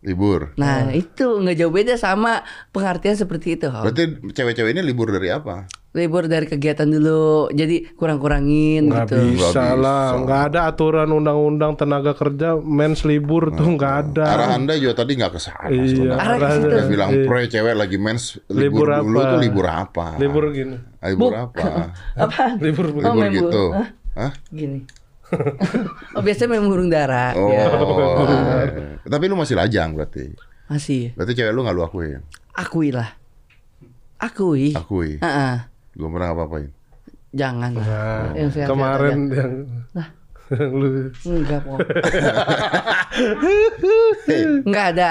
[SPEAKER 2] Libur.
[SPEAKER 3] nah itu nggak jauh beda sama pengertian seperti itu. Hal.
[SPEAKER 2] Berarti cewek-cewek ini libur dari apa?
[SPEAKER 3] Libur dari kegiatan dulu, jadi kurang-kurangin
[SPEAKER 4] Nggak
[SPEAKER 3] gitu.
[SPEAKER 4] bisa lah, nggak ada aturan undang-undang tenaga kerja mens libur tuh nggak ada.
[SPEAKER 2] Arah anda juga tadi nggak ke sana.
[SPEAKER 4] Iya.
[SPEAKER 3] Arah.
[SPEAKER 2] Dia bilang
[SPEAKER 4] Iya.
[SPEAKER 2] pre cewek lagi mens libur,
[SPEAKER 4] Libur
[SPEAKER 2] dulu
[SPEAKER 4] apa?
[SPEAKER 2] tuh libur apa?
[SPEAKER 4] Libur gini.
[SPEAKER 2] Ah, libur apa? [LAUGHS]
[SPEAKER 3] Apa?
[SPEAKER 4] Libur
[SPEAKER 3] Oh,
[SPEAKER 2] libur
[SPEAKER 3] main
[SPEAKER 2] gitu.
[SPEAKER 3] Hah?
[SPEAKER 2] Hah?
[SPEAKER 3] Gini. [LAUGHS] oh biasanya main burung dara.
[SPEAKER 2] Oh.
[SPEAKER 3] Ya.
[SPEAKER 2] Tapi lu masih lajang berarti.
[SPEAKER 3] Masih.
[SPEAKER 2] Berarti cewek lu nggak lu akuin.
[SPEAKER 3] Akui lah. Akui.
[SPEAKER 2] Akui.
[SPEAKER 3] Heeh.
[SPEAKER 2] Gue pernah apa-apain.
[SPEAKER 3] Jangan lah.
[SPEAKER 4] Nah,
[SPEAKER 3] Yang sehat-sehat
[SPEAKER 4] kemarin yang [LAUGHS] yang lu
[SPEAKER 3] Enggak kok. [LAUGHS] Enggak ada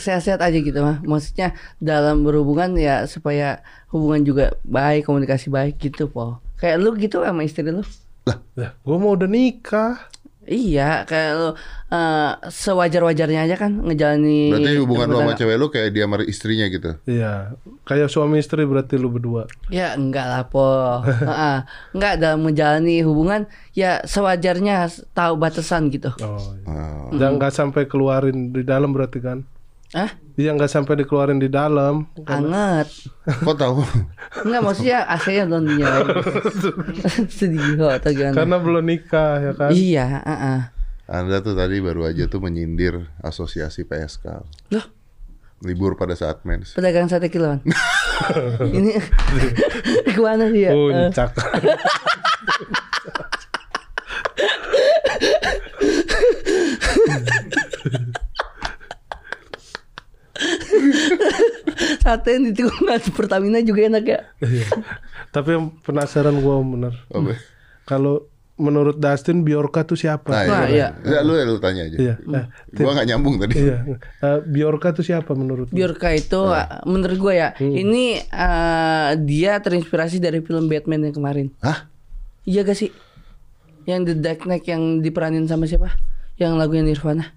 [SPEAKER 3] sehat-sehat aja gitu mah. Maksudnya dalam berhubungan ya supaya hubungan juga baik, komunikasi baik gitu po. Kayak lu gitu sama istri lu.
[SPEAKER 4] ya, gua mau udah nikah.
[SPEAKER 3] Iya, kayak lu eh, sewajar-wajarnya aja kan ngejalani
[SPEAKER 2] Berarti hubungan lu
[SPEAKER 3] rumah
[SPEAKER 2] sama cewek lu kayak dia sama istrinya gitu.
[SPEAKER 4] Iya, kayak suami istri berarti lu berdua.
[SPEAKER 3] Ya enggak lah po. [LAUGHS] Heeh. Enggak dalam menjalani hubungan ya sewajarnya tahu batasan gitu.
[SPEAKER 4] Oh, iya.
[SPEAKER 2] Ah.
[SPEAKER 4] Dan nggak sampai keluarin di dalam berarti kan?
[SPEAKER 3] Hah?
[SPEAKER 4] Iya nggak sampai dikeluarin di dalam.
[SPEAKER 3] Anget.
[SPEAKER 2] Kok tahu?
[SPEAKER 3] Enggak maksudnya AC-nya belum dinyalain. [LAUGHS] Sedih kok atau gimana?
[SPEAKER 4] Karena belum nikah ya kan?
[SPEAKER 3] Iya, heeh.
[SPEAKER 2] Anda tuh tadi baru aja tuh menyindir asosiasi PSK.
[SPEAKER 3] Loh,
[SPEAKER 2] Libur pada saat mens.
[SPEAKER 3] pedagang sate kiloan. [LAUGHS] Ini ke mana dia? Eh,
[SPEAKER 4] Puncak. [LAUGHS] [LAUGHS]
[SPEAKER 3] sate yang di tikungan Pertamina juga enak ya.
[SPEAKER 4] Iya. Tapi yang penasaran gua bener. Kalau menurut Dustin Bjorka tuh siapa?
[SPEAKER 2] Nah,
[SPEAKER 3] Nah,
[SPEAKER 2] iya. Ya, lu lu tanya aja.
[SPEAKER 4] Iya. Nah,
[SPEAKER 2] Gua nggak nyambung tadi.
[SPEAKER 4] iya. Eh, Bjorka tuh siapa menurut lu?
[SPEAKER 3] Bjorka itu uh, menurut gue ya, ini uh, dia terinspirasi dari film Batman yang kemarin.
[SPEAKER 2] Hah?
[SPEAKER 3] Iya gak sih? Yang The Dark Knight yang diperanin sama siapa? Yang lagunya Nirvana.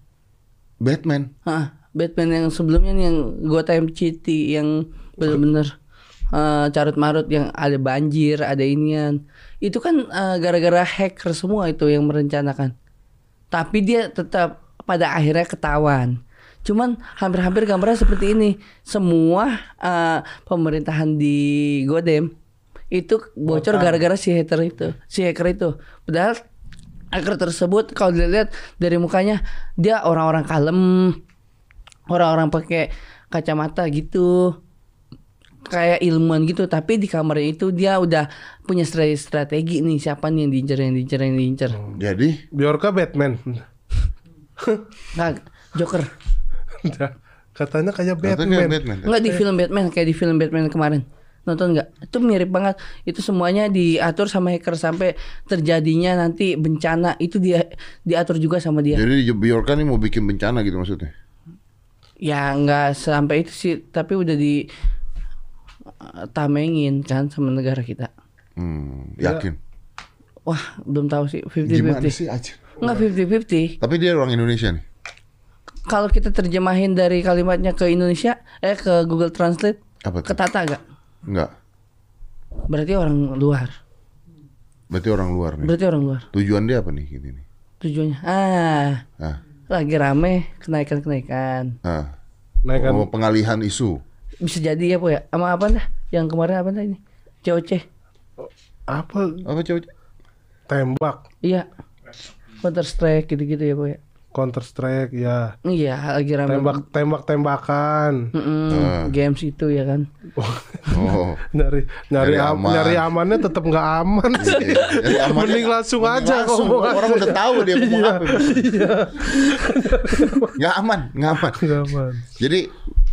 [SPEAKER 2] Batman.
[SPEAKER 3] Hah, Batman yang sebelumnya nih yang Gotham City yang bener-bener uh, carut marut yang ada banjir, ada inian. Itu kan uh, gara-gara hacker semua itu yang merencanakan. Tapi dia tetap pada akhirnya ketahuan. Cuman hampir-hampir gambarnya seperti ini. Semua uh, pemerintahan di Godem itu bocor gara-gara si hacker itu, si hacker itu. Padahal hacker tersebut kalau dilihat dari mukanya dia orang-orang kalem, orang-orang pakai kacamata gitu kayak ilmuwan gitu. Tapi di kamarnya itu dia udah punya strategi, strategi nih siapa nih yang diincer yang diincer yang diincer
[SPEAKER 2] Jadi?
[SPEAKER 4] Bjorka Batman.
[SPEAKER 3] nah, Joker.
[SPEAKER 4] Katanya kayak
[SPEAKER 2] katanya
[SPEAKER 4] Batman.
[SPEAKER 2] Batman.
[SPEAKER 3] nggak di film Batman kayak di film Batman kemarin. Nonton nggak? Itu mirip banget. Itu semuanya diatur sama hacker sampai terjadinya nanti bencana. Itu dia diatur juga sama dia.
[SPEAKER 2] Jadi Bjorka nih mau bikin bencana gitu maksudnya.
[SPEAKER 3] Ya nggak sampai itu sih tapi udah di uh, tamengin kan sama negara kita
[SPEAKER 2] Hmm, yakin.
[SPEAKER 3] wah belum tahu sih
[SPEAKER 2] Gimana
[SPEAKER 3] 50-50
[SPEAKER 2] sih aja?
[SPEAKER 3] nggak 50-50
[SPEAKER 2] Tapi dia orang Indonesia nih.
[SPEAKER 3] kalau kita terjemahin dari kalimatnya ke Indonesia eh ke Google Translate
[SPEAKER 2] Apa tuh?
[SPEAKER 3] ketata gak
[SPEAKER 2] Enggak.
[SPEAKER 3] berarti orang luar
[SPEAKER 2] Berarti orang luar nih.
[SPEAKER 3] berarti orang luar
[SPEAKER 2] Tujuan dia apa nih gini nih?
[SPEAKER 3] tujuannya ah
[SPEAKER 2] Ah,
[SPEAKER 3] lagi rame kenaikan kenaikan
[SPEAKER 2] ah.
[SPEAKER 4] Naikkan
[SPEAKER 2] Oh, pengalihan isu.
[SPEAKER 3] bisa jadi ya po ya sama apa dah yang kemarin apa dah ini COC
[SPEAKER 4] apa
[SPEAKER 2] Apa cowok?
[SPEAKER 4] tembak.
[SPEAKER 3] iya Counter Strike gitu-gitu ya, Boy.
[SPEAKER 4] Counter Strike ya.
[SPEAKER 3] Iya, lagi rame.
[SPEAKER 4] Tembak tembak tembakan.
[SPEAKER 3] Mm-mm, games itu ya kan.
[SPEAKER 2] Oh. [LAUGHS]
[SPEAKER 4] Nyari nyari
[SPEAKER 2] Nyari
[SPEAKER 4] am-
[SPEAKER 2] aman.
[SPEAKER 4] nyari amannya tetap nggak aman sih.
[SPEAKER 2] Iya, jadi [LAUGHS] amannya-
[SPEAKER 4] Mending langsung
[SPEAKER 2] mending
[SPEAKER 4] aja
[SPEAKER 2] langsung.
[SPEAKER 4] ngomong
[SPEAKER 2] Orang
[SPEAKER 4] aja.
[SPEAKER 2] udah tahu dia ngomong
[SPEAKER 4] Iya,
[SPEAKER 2] apa.
[SPEAKER 4] Iya.
[SPEAKER 2] Nggak aman, nggak aman.
[SPEAKER 4] Nggak aman.
[SPEAKER 2] Jadi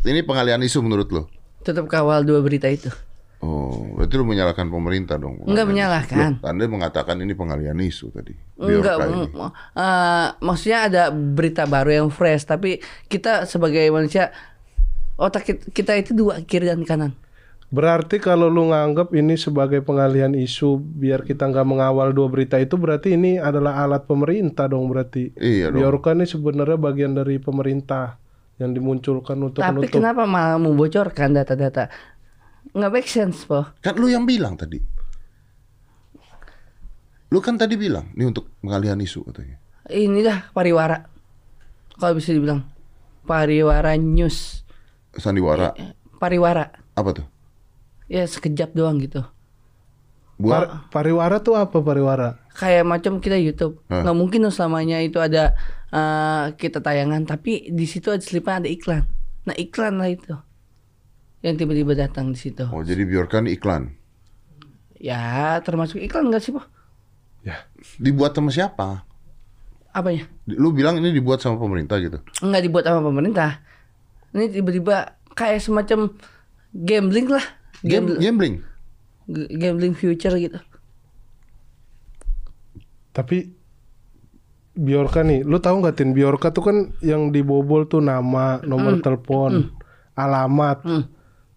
[SPEAKER 2] ini pengalian isu menurut lo?
[SPEAKER 3] Tetap kawal dua berita itu.
[SPEAKER 2] Oh, berarti lu menyalahkan pemerintah dong.
[SPEAKER 3] Enggak menyalahkan.
[SPEAKER 2] Loh, Anda mengatakan ini pengalian isu tadi.
[SPEAKER 3] Enggak, mm, eh, maksudnya ada berita baru yang fresh, tapi kita sebagai manusia otak kita, kita itu dua kiri dan kanan.
[SPEAKER 4] Berarti kalau lu nganggap ini sebagai pengalihan isu biar kita nggak mengawal dua berita itu berarti ini adalah alat pemerintah dong berarti.
[SPEAKER 2] Iya dong.
[SPEAKER 4] Biorka ini sebenarnya bagian dari pemerintah yang dimunculkan untuk
[SPEAKER 3] tapi
[SPEAKER 4] menutup.
[SPEAKER 3] kenapa malah membocorkan data-data? Nggak make sense, po.
[SPEAKER 2] Kan lu yang bilang tadi. Lu kan tadi bilang ini untuk pengalihan isu katanya.
[SPEAKER 3] Ini dah pariwara. Kalau bisa dibilang pariwara news.
[SPEAKER 2] Sandiwara.
[SPEAKER 3] Pariwara.
[SPEAKER 2] Apa tuh?
[SPEAKER 3] Ya sekejap doang gitu.
[SPEAKER 2] Buat
[SPEAKER 4] Par- pariwara tuh apa pariwara?
[SPEAKER 3] Kayak macam kita YouTube.
[SPEAKER 2] Hah.
[SPEAKER 3] Nggak mungkin dong selamanya itu ada eh, kita tayangan, tapi di situ ada selipan ada iklan. Nah iklan lah itu yang tiba-tiba datang di situ.
[SPEAKER 2] Oh, jadi biarkan iklan.
[SPEAKER 3] Ya termasuk iklan nggak sih, po?
[SPEAKER 4] Ya.
[SPEAKER 2] Dibuat sama siapa?
[SPEAKER 3] Apanya?
[SPEAKER 2] Lu bilang ini dibuat sama pemerintah gitu.
[SPEAKER 3] Nggak dibuat sama pemerintah. Ini tiba-tiba kayak semacam gambling lah.
[SPEAKER 2] Game,
[SPEAKER 3] Gambling,
[SPEAKER 2] gambling.
[SPEAKER 3] gambling future gitu.
[SPEAKER 4] Tapi Biorka nih, lu tahu nggak tin Biorka tuh kan yang dibobol tuh nama, nomor telepon, alamat.
[SPEAKER 3] Hmm.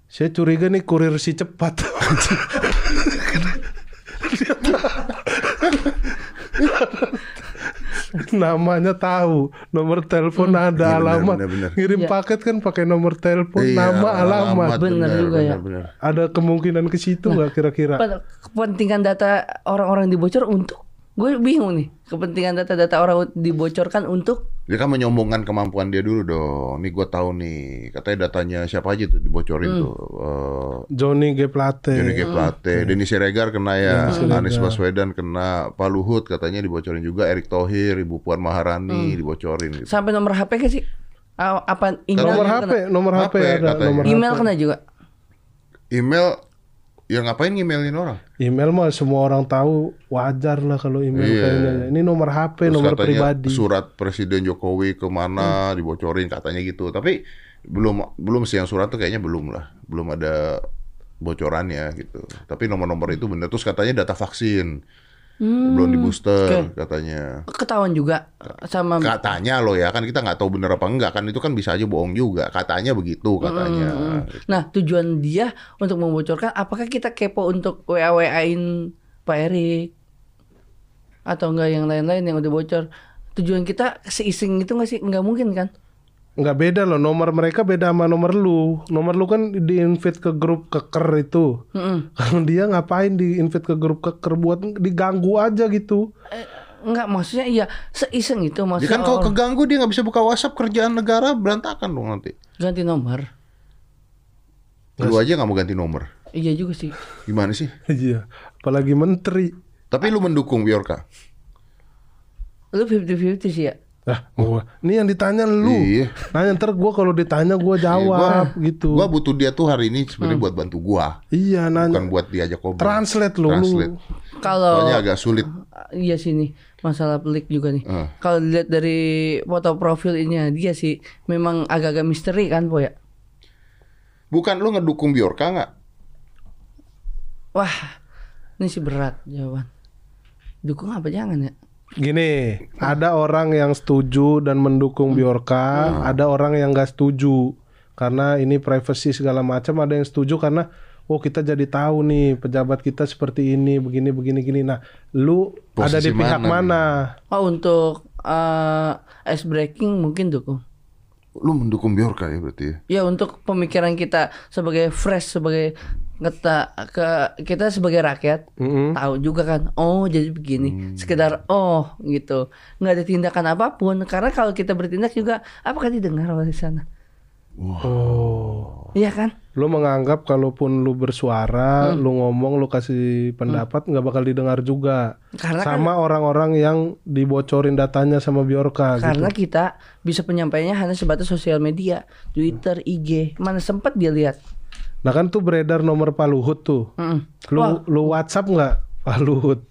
[SPEAKER 4] Saya curiga nih kurir si cepat. Namanya tahu, nomor telepon ada,
[SPEAKER 2] Iya, benar,
[SPEAKER 4] alamat.
[SPEAKER 2] benar, benar.
[SPEAKER 4] Ngirim
[SPEAKER 3] Iya.
[SPEAKER 4] paket kan pakai nomor telepon,
[SPEAKER 2] Iya,
[SPEAKER 4] nama, alamat.
[SPEAKER 3] Benar juga ya.
[SPEAKER 4] Ada kemungkinan ke situ nggak kira-kira?
[SPEAKER 3] Kepentingan data orang-orang dibocor untuk gue bingung nih kepentingan data-data orang dibocorkan untuk
[SPEAKER 2] Dia kan menyombongkan kemampuan dia dulu dong. Nih gua tahu nih, katanya datanya siapa aja tuh dibocorin tuh. Eh,
[SPEAKER 4] Johnny G Plate.
[SPEAKER 2] Johnny G. Plate, Denny Siregar kena ya, Anies Baswedan kena, Pak Luhut katanya dibocorin juga, Erick Thohir, Ibu Puan Maharani dibocorin gitu.
[SPEAKER 3] sampai nomor HP kan sih? Apa email
[SPEAKER 4] Nomor HP,
[SPEAKER 3] kena?
[SPEAKER 4] nomor HP,
[SPEAKER 2] HP
[SPEAKER 4] ada
[SPEAKER 2] katanya.
[SPEAKER 4] nomor
[SPEAKER 3] Email
[SPEAKER 4] HP.
[SPEAKER 3] kena juga.
[SPEAKER 2] Email, ya ngapain ngemailin orang?
[SPEAKER 4] Email mah semua orang tahu wajar lah kalau email
[SPEAKER 2] Iya.
[SPEAKER 4] kayaknya. Ini nomor HP,
[SPEAKER 2] Terus
[SPEAKER 4] nomor
[SPEAKER 2] katanya
[SPEAKER 4] pribadi.
[SPEAKER 2] surat Presiden Jokowi ke mana dibocorin katanya gitu. Tapi belum belum sih yang surat tuh kayaknya belum lah, belum ada bocorannya gitu. Tapi nomor-nomor itu bener. Terus katanya data vaksin belum di booster katanya.
[SPEAKER 3] Ketahuan juga sama
[SPEAKER 2] Katanya loh ya kan kita nggak tahu bener apa enggak kan itu kan bisa aja bohong juga. Katanya begitu katanya.
[SPEAKER 3] Nah, tujuan dia untuk membocorkan apakah kita kepo untuk WA-WA-in Pak Erik atau enggak yang lain-lain yang udah bocor? Tujuan kita seising itu nggak sih? Nggak mungkin kan?
[SPEAKER 4] Nggak beda loh, nomor mereka beda sama nomor lu. Nomor lu kan di-invite ke grup keker itu.
[SPEAKER 3] Mm-mm.
[SPEAKER 4] Kalau [LAUGHS] dia ngapain di-invite ke grup keker buat diganggu aja gitu.
[SPEAKER 3] Eh, Enggak, maksudnya iya seiseng itu
[SPEAKER 2] Dia
[SPEAKER 3] maksudnya
[SPEAKER 2] kan kalau keganggu dia nggak bisa buka WhatsApp kerjaan negara berantakan dong nanti.
[SPEAKER 3] ganti nomor.
[SPEAKER 2] Lu aja nggak mau ganti nomor.
[SPEAKER 3] Iya juga sih.
[SPEAKER 2] Gimana sih? [LAUGHS]
[SPEAKER 4] Iya, apalagi menteri.
[SPEAKER 2] Tapi lu mendukung Biorka?
[SPEAKER 3] Lu 50-50 sih ya.
[SPEAKER 4] Lah, gua. Ini yang ditanya lu.
[SPEAKER 2] Iya.
[SPEAKER 4] Nanya ntar gua kalau ditanya gua jawab gitu.
[SPEAKER 2] Gua butuh dia tuh hari ini sebenarnya buat bantu gua,
[SPEAKER 4] Iya, nanya.
[SPEAKER 2] bukan buat diajak ngobrol.
[SPEAKER 4] Translate lu, lu.
[SPEAKER 2] Translate.
[SPEAKER 3] Kalau
[SPEAKER 2] Soalnya agak sulit.
[SPEAKER 3] iya sini masalah pelik juga nih.
[SPEAKER 2] Eh.
[SPEAKER 3] Kalau dilihat dari foto profil ini dia sih memang agak-agak misteri kan, Po ya.
[SPEAKER 2] Bukan lu ngedukung Biorka nggak?
[SPEAKER 3] Wah, ini sih berat jawaban. Dukung apa jangan ya?
[SPEAKER 4] Gini, ada orang yang setuju dan mendukung Biorka, ada orang yang gak setuju karena ini privacy segala macam. Ada yang setuju karena oh kita jadi tahu nih pejabat kita seperti ini, begini, begini, gini. Nah, lu ada di
[SPEAKER 2] Posisi
[SPEAKER 4] pihak
[SPEAKER 2] mana
[SPEAKER 4] mana?
[SPEAKER 3] Oh untuk eh ice breaking mungkin dukung.
[SPEAKER 2] Lu mendukung Biorka ya berarti ya?
[SPEAKER 3] Ya untuk pemikiran kita sebagai fresh sebagai kita ke kita sebagai rakyat
[SPEAKER 4] Mm-mm.
[SPEAKER 3] tahu juga kan oh jadi begini sekedar oh gitu nggak ada tindakan apa pun karena kalau kita bertindak juga apakah didengar oleh sana
[SPEAKER 4] Oh,
[SPEAKER 3] Iya kan?
[SPEAKER 4] Lu menganggap kalaupun lu bersuara, lu ngomong, lu kasih pendapat nggak bakal didengar juga.
[SPEAKER 3] Karena kan
[SPEAKER 4] sama orang-orang yang dibocorin datanya sama Biorka gitu.
[SPEAKER 3] karena kita bisa penyampaiannya hanya sebatas sosial media, Twitter, IG. Mana sempat dia lihat?
[SPEAKER 4] Nah kan tuh beredar nomor Pak Luhut tuh.
[SPEAKER 3] Mm-mm.
[SPEAKER 4] Lu
[SPEAKER 3] Wah,
[SPEAKER 4] lu WhatsApp nggak Pak Luhut?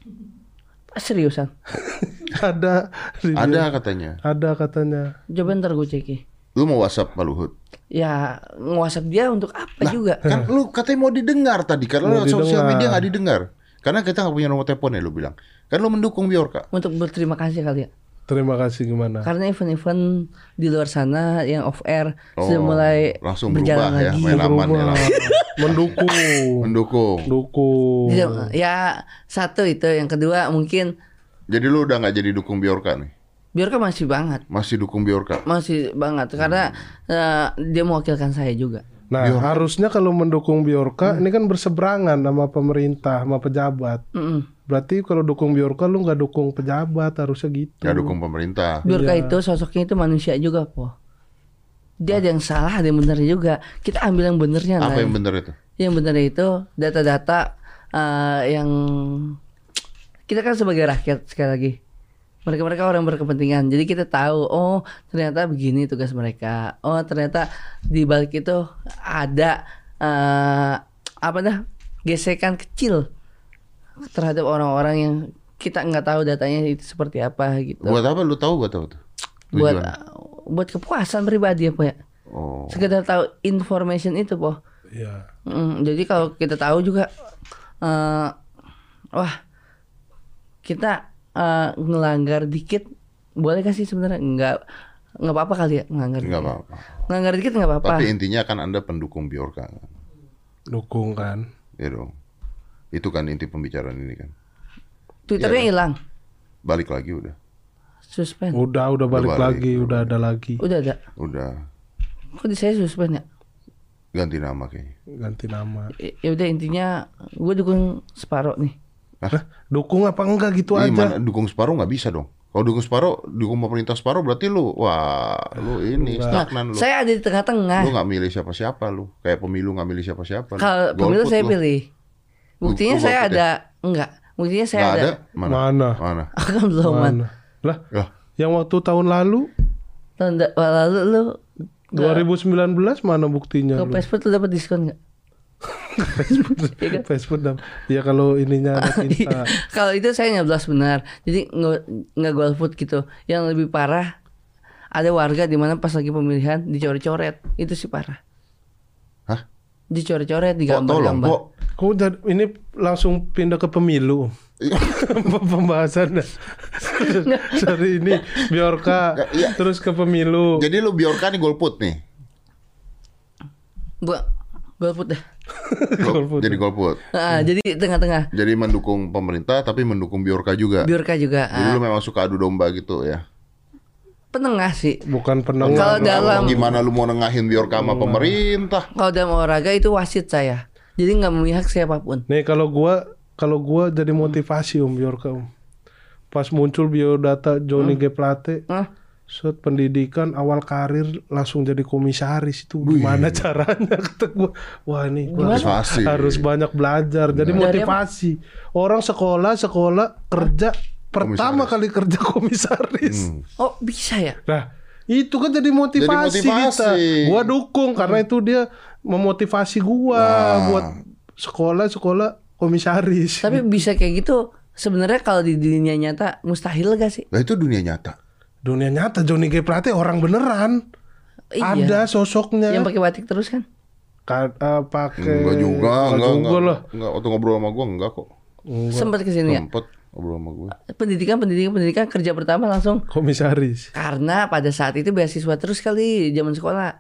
[SPEAKER 3] seriusan. [LAUGHS]
[SPEAKER 4] ada
[SPEAKER 2] Ada katanya.
[SPEAKER 4] ada katanya.
[SPEAKER 3] Coba ntar gue cek
[SPEAKER 2] Lu mau WhatsApp Pak Luhut?
[SPEAKER 3] Ya nge-WhatsApp dia untuk apa juga?
[SPEAKER 2] Kan lu katanya mau didengar tadi karena sosial
[SPEAKER 4] didengar.
[SPEAKER 2] media nggak didengar. Karena kita nggak punya nomor telepon ya lu bilang. Kan lu mendukung Biorka.
[SPEAKER 3] Untuk berterima kasih kali ya.
[SPEAKER 4] Terima kasih gimana?
[SPEAKER 3] Karena event-event di luar sana yang off air
[SPEAKER 2] Oh,
[SPEAKER 3] sudah mulai
[SPEAKER 2] langsung
[SPEAKER 3] berjalan
[SPEAKER 2] berubah ya,
[SPEAKER 3] lagi.
[SPEAKER 2] main aman ya. [LAUGHS]
[SPEAKER 4] Mendukung.
[SPEAKER 2] Mendukung.
[SPEAKER 4] Mendukung.
[SPEAKER 3] Ya, ya satu itu, yang kedua mungkin
[SPEAKER 2] Jadi lu udah nggak jadi dukung Biorka nih?
[SPEAKER 3] Biorka masih banget,
[SPEAKER 2] Masih dukung Biorka?
[SPEAKER 3] masih banget karena eh, dia mewakilkan saya juga.
[SPEAKER 4] Nah, harusnya kalau mendukung Biorka ini kan berseberangan sama pemerintah, sama pejabat.
[SPEAKER 3] Mm-mm.
[SPEAKER 4] Berarti kalau dukung Biorka lu nggak dukung pejabat, harusnya gitu.
[SPEAKER 2] Nggak dukung pemerintah.
[SPEAKER 3] Biorka
[SPEAKER 4] Iya.
[SPEAKER 3] itu sosoknya itu manusia juga, po. Dia ada yang salah, ada yang benar juga. Kita ambil yang benernya,
[SPEAKER 2] Apa
[SPEAKER 3] Nay.
[SPEAKER 2] yang bener itu?
[SPEAKER 3] Yang benar itu data-data eh, yang kita kan sebagai rakyat sekali lagi. Mereka-mereka orang berkepentingan. Jadi kita tahu, oh ternyata begini tugas mereka. Oh ternyata di balik itu ada eh, apa dah gesekan kecil terhadap orang-orang yang kita nggak tahu datanya itu seperti apa gitu.
[SPEAKER 2] Buat apa lu tahu buat apa tuh?
[SPEAKER 3] buat
[SPEAKER 2] Tujuan?
[SPEAKER 3] buat kepuasan pribadi apa ya?
[SPEAKER 2] Oh.
[SPEAKER 3] Sekedar tahu information itu, po.
[SPEAKER 4] Iya.
[SPEAKER 3] Mm, jadi kalau kita tahu juga, eh wah kita eh, ngelanggar dikit, boleh kasih sebenarnya nggak nggak apa-apa kali ya ngelanggar.
[SPEAKER 2] Nggak
[SPEAKER 3] dikit.
[SPEAKER 2] apa-apa.
[SPEAKER 3] Ngelanggar dikit nggak apa-apa.
[SPEAKER 2] Tapi intinya kan Anda pendukung Biorka. kan?
[SPEAKER 4] Dukung kan.
[SPEAKER 2] Ya dong. Itu kan inti pembicaraan ini kan.
[SPEAKER 3] Twitternya
[SPEAKER 2] Iya.
[SPEAKER 3] hilang,
[SPEAKER 2] Balik lagi udah.
[SPEAKER 3] suspend.
[SPEAKER 4] Udah, udah balik
[SPEAKER 2] balik,
[SPEAKER 4] lagi,
[SPEAKER 2] udah
[SPEAKER 4] udah ada lagi.
[SPEAKER 3] Udah ada.
[SPEAKER 2] Udah
[SPEAKER 3] Kok di saya suspend ya?
[SPEAKER 2] ganti nama kayaknya.
[SPEAKER 4] Ganti nama.
[SPEAKER 3] Ya ya udah intinya gue dukung separuh nih.
[SPEAKER 4] Hah? Dukung apa enggak gitu
[SPEAKER 2] Ih,
[SPEAKER 4] aja?
[SPEAKER 2] mana dukung separuh nggak bisa dong. Kalau dukung separuh, dukung pemerintah separuh berarti lu, wah, lu ini
[SPEAKER 3] Nah,
[SPEAKER 2] stagnan lu.
[SPEAKER 3] saya ada di tengah-tengah.
[SPEAKER 2] Lu nggak milih siapa-siapa lu. Kayak pemilu nggak milih siapa-siapa. lu.
[SPEAKER 3] Kalau pemilu saya
[SPEAKER 2] lu.
[SPEAKER 3] pilih. Buktinya
[SPEAKER 2] Lu
[SPEAKER 3] saya
[SPEAKER 2] ya?
[SPEAKER 3] ada enggak. Buktinya saya
[SPEAKER 2] Nggak
[SPEAKER 3] ada.
[SPEAKER 2] ada? Mana?
[SPEAKER 4] Mana?
[SPEAKER 2] Mana? [LAUGHS]
[SPEAKER 3] Belum man.
[SPEAKER 4] Mana? Lah,
[SPEAKER 2] Lah,
[SPEAKER 4] yang waktu tahun lalu
[SPEAKER 3] Tahun lalu lu
[SPEAKER 4] 2019 mana buktinya
[SPEAKER 3] ke
[SPEAKER 4] lu?
[SPEAKER 3] Facebook lu dapat diskon enggak? Iya kan?
[SPEAKER 4] Facebook dam. Ya kalau ininya tinta. [LAUGHS]
[SPEAKER 3] Kalau itu saya nyeblas benar. Jadi nggak golput gitu. Yang lebih parah ada warga di mana pas lagi pemilihan dicoret-coret. Itu sih parah.
[SPEAKER 2] Hah?
[SPEAKER 3] Dicoret-coret di
[SPEAKER 2] Kok Kok
[SPEAKER 4] jadi- ini langsung pindah ke pemilu? [LAUGHS] Pembahasannya dari ini Biorka
[SPEAKER 2] Iya.
[SPEAKER 4] terus ke pemilu.
[SPEAKER 2] Jadi lu Biorka nih golput nih.
[SPEAKER 3] Gua golput dah. [LAUGHS]
[SPEAKER 4] Golput.
[SPEAKER 2] Jadi golput.
[SPEAKER 3] Ah, jadi tengah-tengah.
[SPEAKER 2] Jadi mendukung pemerintah tapi mendukung Biorka juga.
[SPEAKER 3] Biorka juga.
[SPEAKER 2] Jadi
[SPEAKER 3] ah,
[SPEAKER 2] lu memang suka adu domba gitu ya.
[SPEAKER 3] penengah sih.
[SPEAKER 4] Bukan
[SPEAKER 3] Kalau
[SPEAKER 4] penengah.
[SPEAKER 3] dalam
[SPEAKER 2] Gimana lu mau nengahin Biorka sama pemerintah?
[SPEAKER 3] kalau dalam olahraga itu wasit saya. Jadi nggak memihak siapa pun.
[SPEAKER 4] Nih kalau gua kalau gua jadi motivasi Om Biorka Om. Pas muncul biodata Johnny G Plate,
[SPEAKER 3] Hah?
[SPEAKER 4] Set pendidikan awal karir langsung jadi komisaris itu gimana caranya [LAUGHS] kata gua. Wah ini gua harus, banyak belajar. Jadi motivasi. Orang sekolah sekolah kerja pertama kali kerja [LAUGHS] komisaris.
[SPEAKER 3] Oh bisa ya?
[SPEAKER 4] Nah, itu kan jadi motivasi,
[SPEAKER 2] Jadi motivasi.
[SPEAKER 4] kita. Gua dukung karena itu dia memotivasi gua buat sekolah-sekolah komisaris.
[SPEAKER 3] Tapi bisa kayak gitu. Sebenarnya kalau di dunia nyata mustahil gak sih?
[SPEAKER 2] Nah itu dunia nyata.
[SPEAKER 4] Dunia nyata Johnny G Plate orang beneran.
[SPEAKER 3] Iya.
[SPEAKER 4] Ada sosoknya.
[SPEAKER 3] Yang pakai batik terus kan?
[SPEAKER 4] Ka- eh, pakai
[SPEAKER 2] Enggak juga,
[SPEAKER 4] Enggak
[SPEAKER 2] enggak,
[SPEAKER 4] juga
[SPEAKER 2] enggak,
[SPEAKER 4] lah.
[SPEAKER 2] enggak. Waktu ngobrol sama gua enggak kok.
[SPEAKER 3] Sempat ke sini ya.
[SPEAKER 2] Sempet ngobrol sama gua.
[SPEAKER 3] Pendidikan, pendidikan, pendidikan kerja pertama langsung.
[SPEAKER 4] Komisaris.
[SPEAKER 3] Karena pada saat itu beasiswa terus kali zaman sekolah.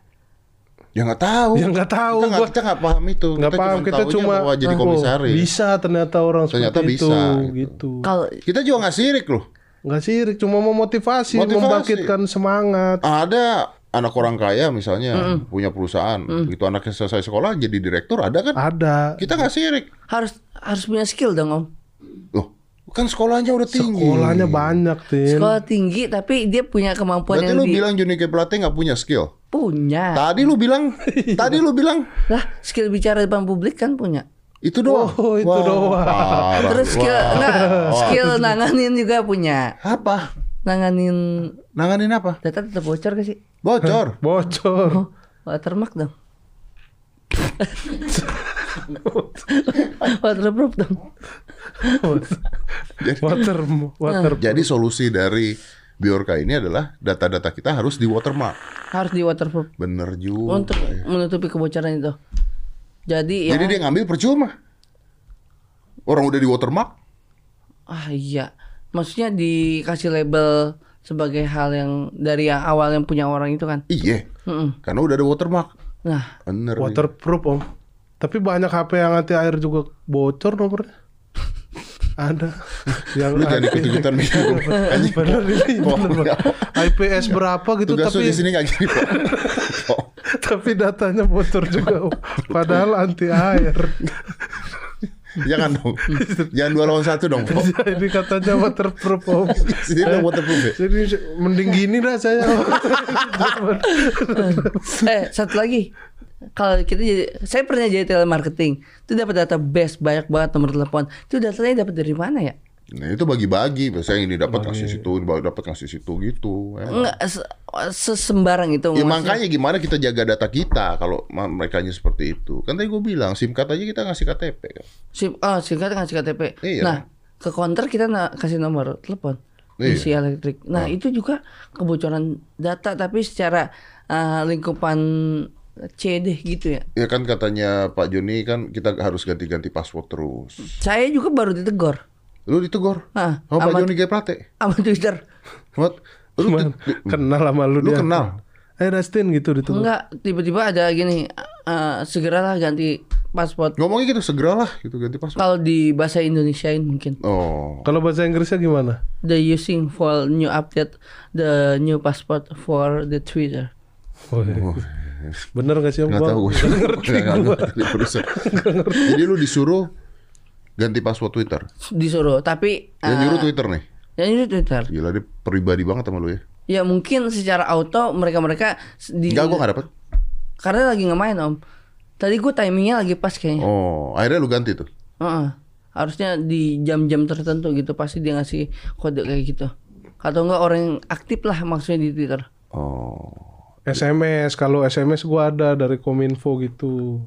[SPEAKER 2] Ya nggak tahu.
[SPEAKER 4] Ya nggak tahu
[SPEAKER 2] Kita nggak
[SPEAKER 4] gua.
[SPEAKER 2] kita nggak paham itu.
[SPEAKER 4] Nggak paham kita
[SPEAKER 2] taunya
[SPEAKER 4] cuma
[SPEAKER 2] bahwa jadi
[SPEAKER 4] oh,
[SPEAKER 2] komisaris.
[SPEAKER 4] bisa ternyata orang
[SPEAKER 2] Ternyata
[SPEAKER 4] seperti
[SPEAKER 2] bisa,
[SPEAKER 4] itu
[SPEAKER 2] gitu.
[SPEAKER 4] gitu.
[SPEAKER 3] Kalau
[SPEAKER 2] Kita juga nggak sirik loh.
[SPEAKER 4] Nggak sirik, cuma memotivasi,
[SPEAKER 2] Motivasi.
[SPEAKER 4] membangkitkan semangat.
[SPEAKER 2] Ada anak orang kaya misalnya punya perusahaan, begitu anaknya selesai sekolah jadi direktur ada kan?
[SPEAKER 4] Ada.
[SPEAKER 2] Kita nggak sirik.
[SPEAKER 3] harus harus punya skill dong om.
[SPEAKER 2] Loh, Kan sekolahnya udah tinggi.
[SPEAKER 4] Sekolahnya banyak, Tin.
[SPEAKER 3] Sekolah tinggi tapi dia punya kemampuan
[SPEAKER 2] Berarti
[SPEAKER 3] yang
[SPEAKER 2] lu
[SPEAKER 3] di-
[SPEAKER 2] bilang G. Plate nggak punya skill?
[SPEAKER 3] punya.
[SPEAKER 2] Tadi lu bilang, [LAUGHS] tadi lu bilang
[SPEAKER 3] Lah, skill bicara depan publik kan punya.
[SPEAKER 2] Itu doang.
[SPEAKER 4] Oh, itu doang.
[SPEAKER 2] parah.
[SPEAKER 3] Terus skill
[SPEAKER 2] Wah.
[SPEAKER 3] enggak, skill nanganin juga punya.
[SPEAKER 2] apa?
[SPEAKER 3] Nanganin
[SPEAKER 2] Nanganin apa?
[SPEAKER 3] data tetap bocor gak sih?
[SPEAKER 2] Bocor. [LAUGHS]
[SPEAKER 4] Bocor.
[SPEAKER 3] Oh, watermark dong. [LAUGHS] Waterproof dong.
[SPEAKER 4] water water
[SPEAKER 2] Jadi solusi dari Biorka ini adalah data-data kita harus di watermark.
[SPEAKER 3] Harus di waterproof
[SPEAKER 2] Bener juga.
[SPEAKER 3] untuk menutupi kebocoran itu. Jadi ya
[SPEAKER 2] Jadi dia ngambil percuma. Orang udah di watermark.
[SPEAKER 3] ah iya. Maksudnya dikasih label sebagai hal yang dari yang awal yang punya orang itu kan.
[SPEAKER 2] Iya.
[SPEAKER 3] Mm-mm.
[SPEAKER 2] Karena udah ada watermark.
[SPEAKER 3] Nah,
[SPEAKER 2] Bener. nih.
[SPEAKER 4] waterproof om. Tapi banyak HP yang anti air juga bocor nomornya. Ada. [LAUGHS] yang
[SPEAKER 2] Lu jangan ikut-ikutan mikir. Anjing.
[SPEAKER 4] bener ini [LAUGHS] bener. IPS berapa gitu
[SPEAKER 2] Tugas
[SPEAKER 4] tapi
[SPEAKER 2] di sini kayak gini, Pak. Oh. [LAUGHS]
[SPEAKER 4] tapi datanya bocor juga. Padahal anti air.
[SPEAKER 2] Jangan dong. Jangan dua lawan satu dong, Pak.
[SPEAKER 4] Jadi katanya waterproof om.
[SPEAKER 2] Sini dong waterproof ya.
[SPEAKER 4] Jadi mending gini dah saya.
[SPEAKER 3] Eh satu lagi. Kalau kita jadi, saya pernah jadi telemarketing, itu dapat data base banyak banget nomor telepon. Itu datanya dapat dari mana ya?
[SPEAKER 2] Nah, itu bagi-bagi. Biasanya ini dapat ngasih situ, ini dapat ngasih situ gitu. Emang.
[SPEAKER 3] Enggak se- sesembarang itu.
[SPEAKER 2] Ya makanya gimana kita jaga data kita kalau mereka seperti itu. Kan tadi gue bilang SIM card aja kita ngasih KTP kan.
[SPEAKER 3] Sim, oh, singkat ngasih KTP.
[SPEAKER 2] Iya.
[SPEAKER 3] Nah, ke counter kita na- kasih nomor telepon.
[SPEAKER 2] Iya.
[SPEAKER 3] Isi elektrik. Nah, itu juga kebocoran data tapi secara uh, lingkupan CD gitu ya.
[SPEAKER 2] Ya kan katanya Pak Joni kan kita harus ganti-ganti password terus.
[SPEAKER 3] Saya juga baru ditegor
[SPEAKER 2] Lu ditegur.
[SPEAKER 3] Ah,
[SPEAKER 2] Oh Pak. Joni G. Plate.
[SPEAKER 3] sama Twitter.
[SPEAKER 2] What? Lu
[SPEAKER 4] Man, kenal sama lu,
[SPEAKER 2] Lu
[SPEAKER 4] dia.
[SPEAKER 2] kenal?
[SPEAKER 4] Eh Dustin gitu ditunggu.
[SPEAKER 3] Enggak, tiba-tiba ada gini, uh, segeralah ganti paspor.
[SPEAKER 2] ngomongnya gitu segeralah gitu ganti password.
[SPEAKER 3] Kalau di bahasa Indonesiain mungkin.
[SPEAKER 2] Oh.
[SPEAKER 4] Kalau bahasa Inggrisnya gimana?
[SPEAKER 3] The using for new update the new passport for the Twitter.
[SPEAKER 4] Oh, iya. Bener gak sih om?
[SPEAKER 2] Nggak
[SPEAKER 4] Gua-
[SPEAKER 2] tahu gue. [LAUGHS]
[SPEAKER 4] nggak ngerti
[SPEAKER 2] Nggak
[SPEAKER 4] gua. [LAUGHS]
[SPEAKER 2] ngerti. Jadi lu disuruh ganti password Twitter.
[SPEAKER 3] Disuruh, tapi
[SPEAKER 2] Yang
[SPEAKER 3] uh,
[SPEAKER 2] nyuruh Twitter nih.
[SPEAKER 3] yang itu Twitter.
[SPEAKER 2] Gila dia pribadi banget sama lu ya.
[SPEAKER 3] Ya mungkin secara auto mereka-mereka di
[SPEAKER 2] Enggak gua gak dapet.
[SPEAKER 3] karena lagi ngemain om. Tadi gue timingnya lagi pas kayaknya.
[SPEAKER 2] Oh, akhirnya lu ganti tuh.
[SPEAKER 3] Heeh. Harusnya di jam-jam tertentu gitu pasti dia ngasih kode kayak gitu. Atau enggak orang yang aktif lah maksudnya di Twitter.
[SPEAKER 2] Oh.
[SPEAKER 4] SMS kalau SMS gua ada dari Kominfo gitu.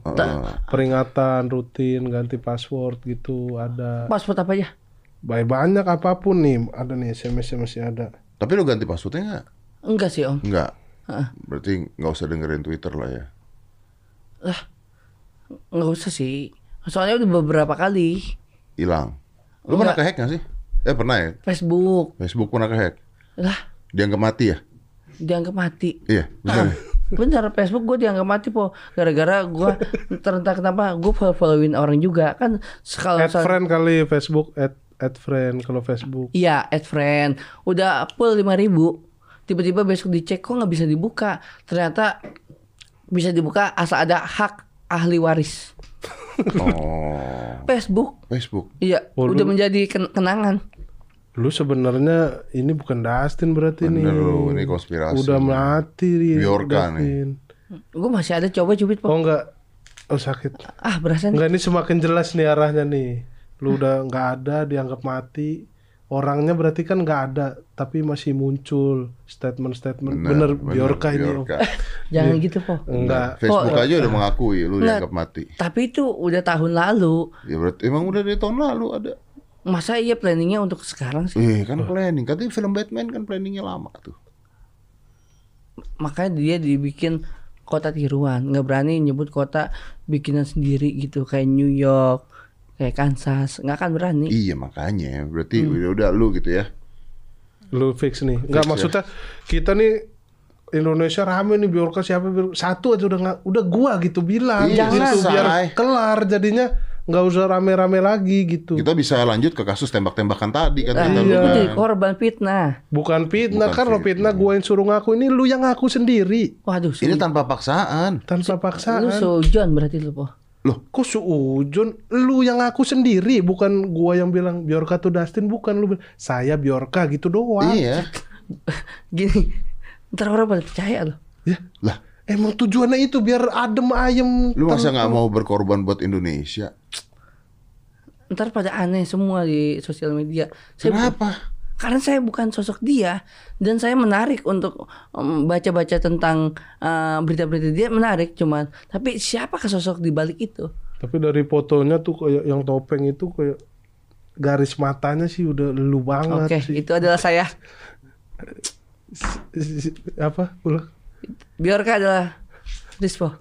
[SPEAKER 4] Peringatan rutin ganti password gitu ada.
[SPEAKER 3] Paspor apa aja?
[SPEAKER 4] Baik banyak apa pun nih ada nih SMS masih ada.
[SPEAKER 2] Tapi lu ganti passwordnya nggak?
[SPEAKER 3] Enggak sih om.
[SPEAKER 2] Enggak. Berarti nggak usah dengerin Twitter lah ya.
[SPEAKER 3] Enggak usah sih. Soalnya udah beberapa kali.
[SPEAKER 2] Hilang. Lu pernah
[SPEAKER 3] Enggak.
[SPEAKER 2] kehack nggak sih? Eh pernah ya?
[SPEAKER 3] Facebook.
[SPEAKER 2] Facebook pernah kehack.
[SPEAKER 3] Lah,
[SPEAKER 2] Dianggap mati ya?
[SPEAKER 3] Dianggap mati.
[SPEAKER 2] Iya, benar. [LAUGHS]
[SPEAKER 3] Bener Facebook gue dianggap mati po gara-gara gue terentah kenapa gue follow followin orang juga kan kalau
[SPEAKER 4] Add friend kali Facebook add add friend kalau Facebook.
[SPEAKER 3] iya add friend udah full lima ribu tiba-tiba besok dicek kok nggak bisa dibuka ternyata bisa dibuka asal ada hak ahli waris
[SPEAKER 2] Oh.
[SPEAKER 3] Facebook
[SPEAKER 2] Facebook.
[SPEAKER 3] iya
[SPEAKER 4] Oh,
[SPEAKER 3] udah
[SPEAKER 4] lu-
[SPEAKER 3] menjadi ken- kenangan
[SPEAKER 4] Lu sebenarnya ini bukan Dustin berarti
[SPEAKER 2] Bener
[SPEAKER 4] nih.
[SPEAKER 2] lu, ini konspirasi.
[SPEAKER 4] Udah mati nih.
[SPEAKER 2] Biorka
[SPEAKER 4] Dustin.
[SPEAKER 3] gue masih ada coba cubit po
[SPEAKER 4] Oh enggak. Oh sakit.
[SPEAKER 3] ah berasa nih
[SPEAKER 4] Enggak ini semakin jelas nih arahnya nih. Lu udah nggak ada dianggap mati. Orangnya berarti kan nggak ada tapi masih muncul statement-statement bener, Biorka ini. Om.
[SPEAKER 2] Biorka. [LAUGHS]
[SPEAKER 3] jangan gitu po
[SPEAKER 4] Enggak.
[SPEAKER 2] Facebook
[SPEAKER 3] Oh,
[SPEAKER 2] aja udah mengakui lu
[SPEAKER 3] Nggak.
[SPEAKER 2] dianggap mati.
[SPEAKER 3] tapi itu udah tahun lalu
[SPEAKER 2] Ya berarti emang udah dari tahun lalu ada.
[SPEAKER 3] Masa iya planningnya untuk sekarang sih
[SPEAKER 2] Eh kan planning. Katanya film Batman kan planningnya lama tuh.
[SPEAKER 3] makanya dia dibikin kota tiruan nggak berani nyebut kota bikinan sendiri gitu kayak New York kayak Kansas nggak akan berani
[SPEAKER 2] Iya makanya. Berarti
[SPEAKER 3] Hmm.
[SPEAKER 2] udah, udah lu gitu ya.
[SPEAKER 4] Lu fix nih. Enggak
[SPEAKER 2] Fix ya.
[SPEAKER 4] maksudnya kita nih Indonesia rame nih Biorka siapa Biorka. satu aja udah nggak udah gua gitu bilang
[SPEAKER 2] Iya,
[SPEAKER 4] gitu biar kelar jadinya nggak usah rame-rame lagi gitu.
[SPEAKER 2] Kita bisa lanjut ke kasus tembak-tembakan tadi kan kita
[SPEAKER 3] itu
[SPEAKER 2] lu kan.
[SPEAKER 3] jadi korban fitnah
[SPEAKER 4] Bukan fitnah
[SPEAKER 2] Bukan
[SPEAKER 4] kan lo fitnah gue yang suruh ngaku ini lu yang ngaku sendiri
[SPEAKER 3] waduh
[SPEAKER 2] Ini tanpa paksaan.
[SPEAKER 4] tanpa
[SPEAKER 3] lu
[SPEAKER 4] paksaan.
[SPEAKER 3] sujon berarti lu po
[SPEAKER 2] Loh,
[SPEAKER 4] Kok suujun? Lu yang ngaku sendiri, bukan gua yang bilang Biorka tuh Dustin, bukan lu bilang saya Biorka gitu doang.
[SPEAKER 2] iya. [LAUGHS]
[SPEAKER 3] Gini, ntar orang pada percaya loh.
[SPEAKER 4] Ya,
[SPEAKER 2] Lah,
[SPEAKER 4] emang tujuannya itu biar adem ayem.
[SPEAKER 2] lu masa nggak mau berkorban buat Indonesia?
[SPEAKER 3] Ntar pada aneh semua di sosial media. Saya
[SPEAKER 2] Kenapa?
[SPEAKER 3] karena saya bukan sosok dia dan saya menarik untuk baca-baca tentang eh, berita-berita dia menarik cuman tapi siapakah sosok di balik itu
[SPEAKER 4] Tapi dari fotonya tuh kayak yang topeng itu kayak garis matanya sih udah lu banget
[SPEAKER 3] oke
[SPEAKER 4] sih.
[SPEAKER 3] itu adalah saya
[SPEAKER 4] Apa? Ulang.
[SPEAKER 3] Biorka adalah Rispo [LAUGHS]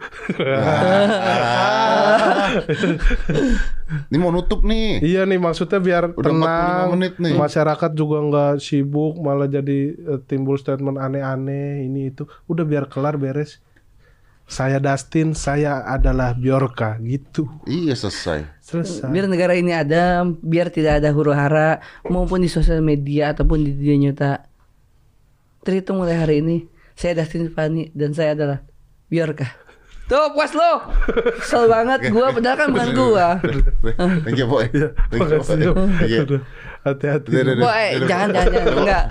[SPEAKER 2] Ini mau nutup nih.
[SPEAKER 4] Iya nih maksudnya biar
[SPEAKER 2] Udah 45
[SPEAKER 4] tenang,
[SPEAKER 2] menit nih.
[SPEAKER 4] masyarakat juga nggak sibuk malah jadi eh, timbul statement aneh-aneh ini itu. Udah biar kelar beres. Saya Dustin, saya adalah Biorka gitu.
[SPEAKER 2] Iya selesai.
[SPEAKER 4] Selesai.
[SPEAKER 3] biar negara ini ada biar tidak ada huru hara maupun di sosial media ataupun di dunia nyata terhitung mulai hari ini saya Dustin Fani dan saya adalah Biorka tuh puas lo kesel [LAUGHS] banget gua padahal kan bukan gua
[SPEAKER 2] Thank you, boy.
[SPEAKER 4] Iya,
[SPEAKER 2] Thank you, boy. Iya.
[SPEAKER 4] Hati-hati.
[SPEAKER 3] Boy, jangan, jangan, jangan, enggak.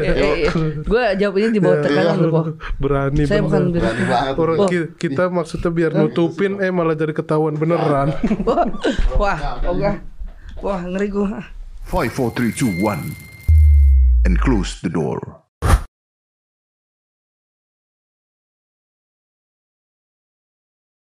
[SPEAKER 3] Eh, eh, eh. Gue jawab ini di bawah tekanan Po.
[SPEAKER 4] Berani
[SPEAKER 3] Saya bukan.
[SPEAKER 2] Berani banget.
[SPEAKER 4] Orang ki- kita maksudnya biar nutupin eh malah jadi ketahuan beneran. [LAUGHS]
[SPEAKER 3] Wah, wah, ogah. Wah, ngeri gua.
[SPEAKER 1] 5, 4, 3, 2, 1. And close the door.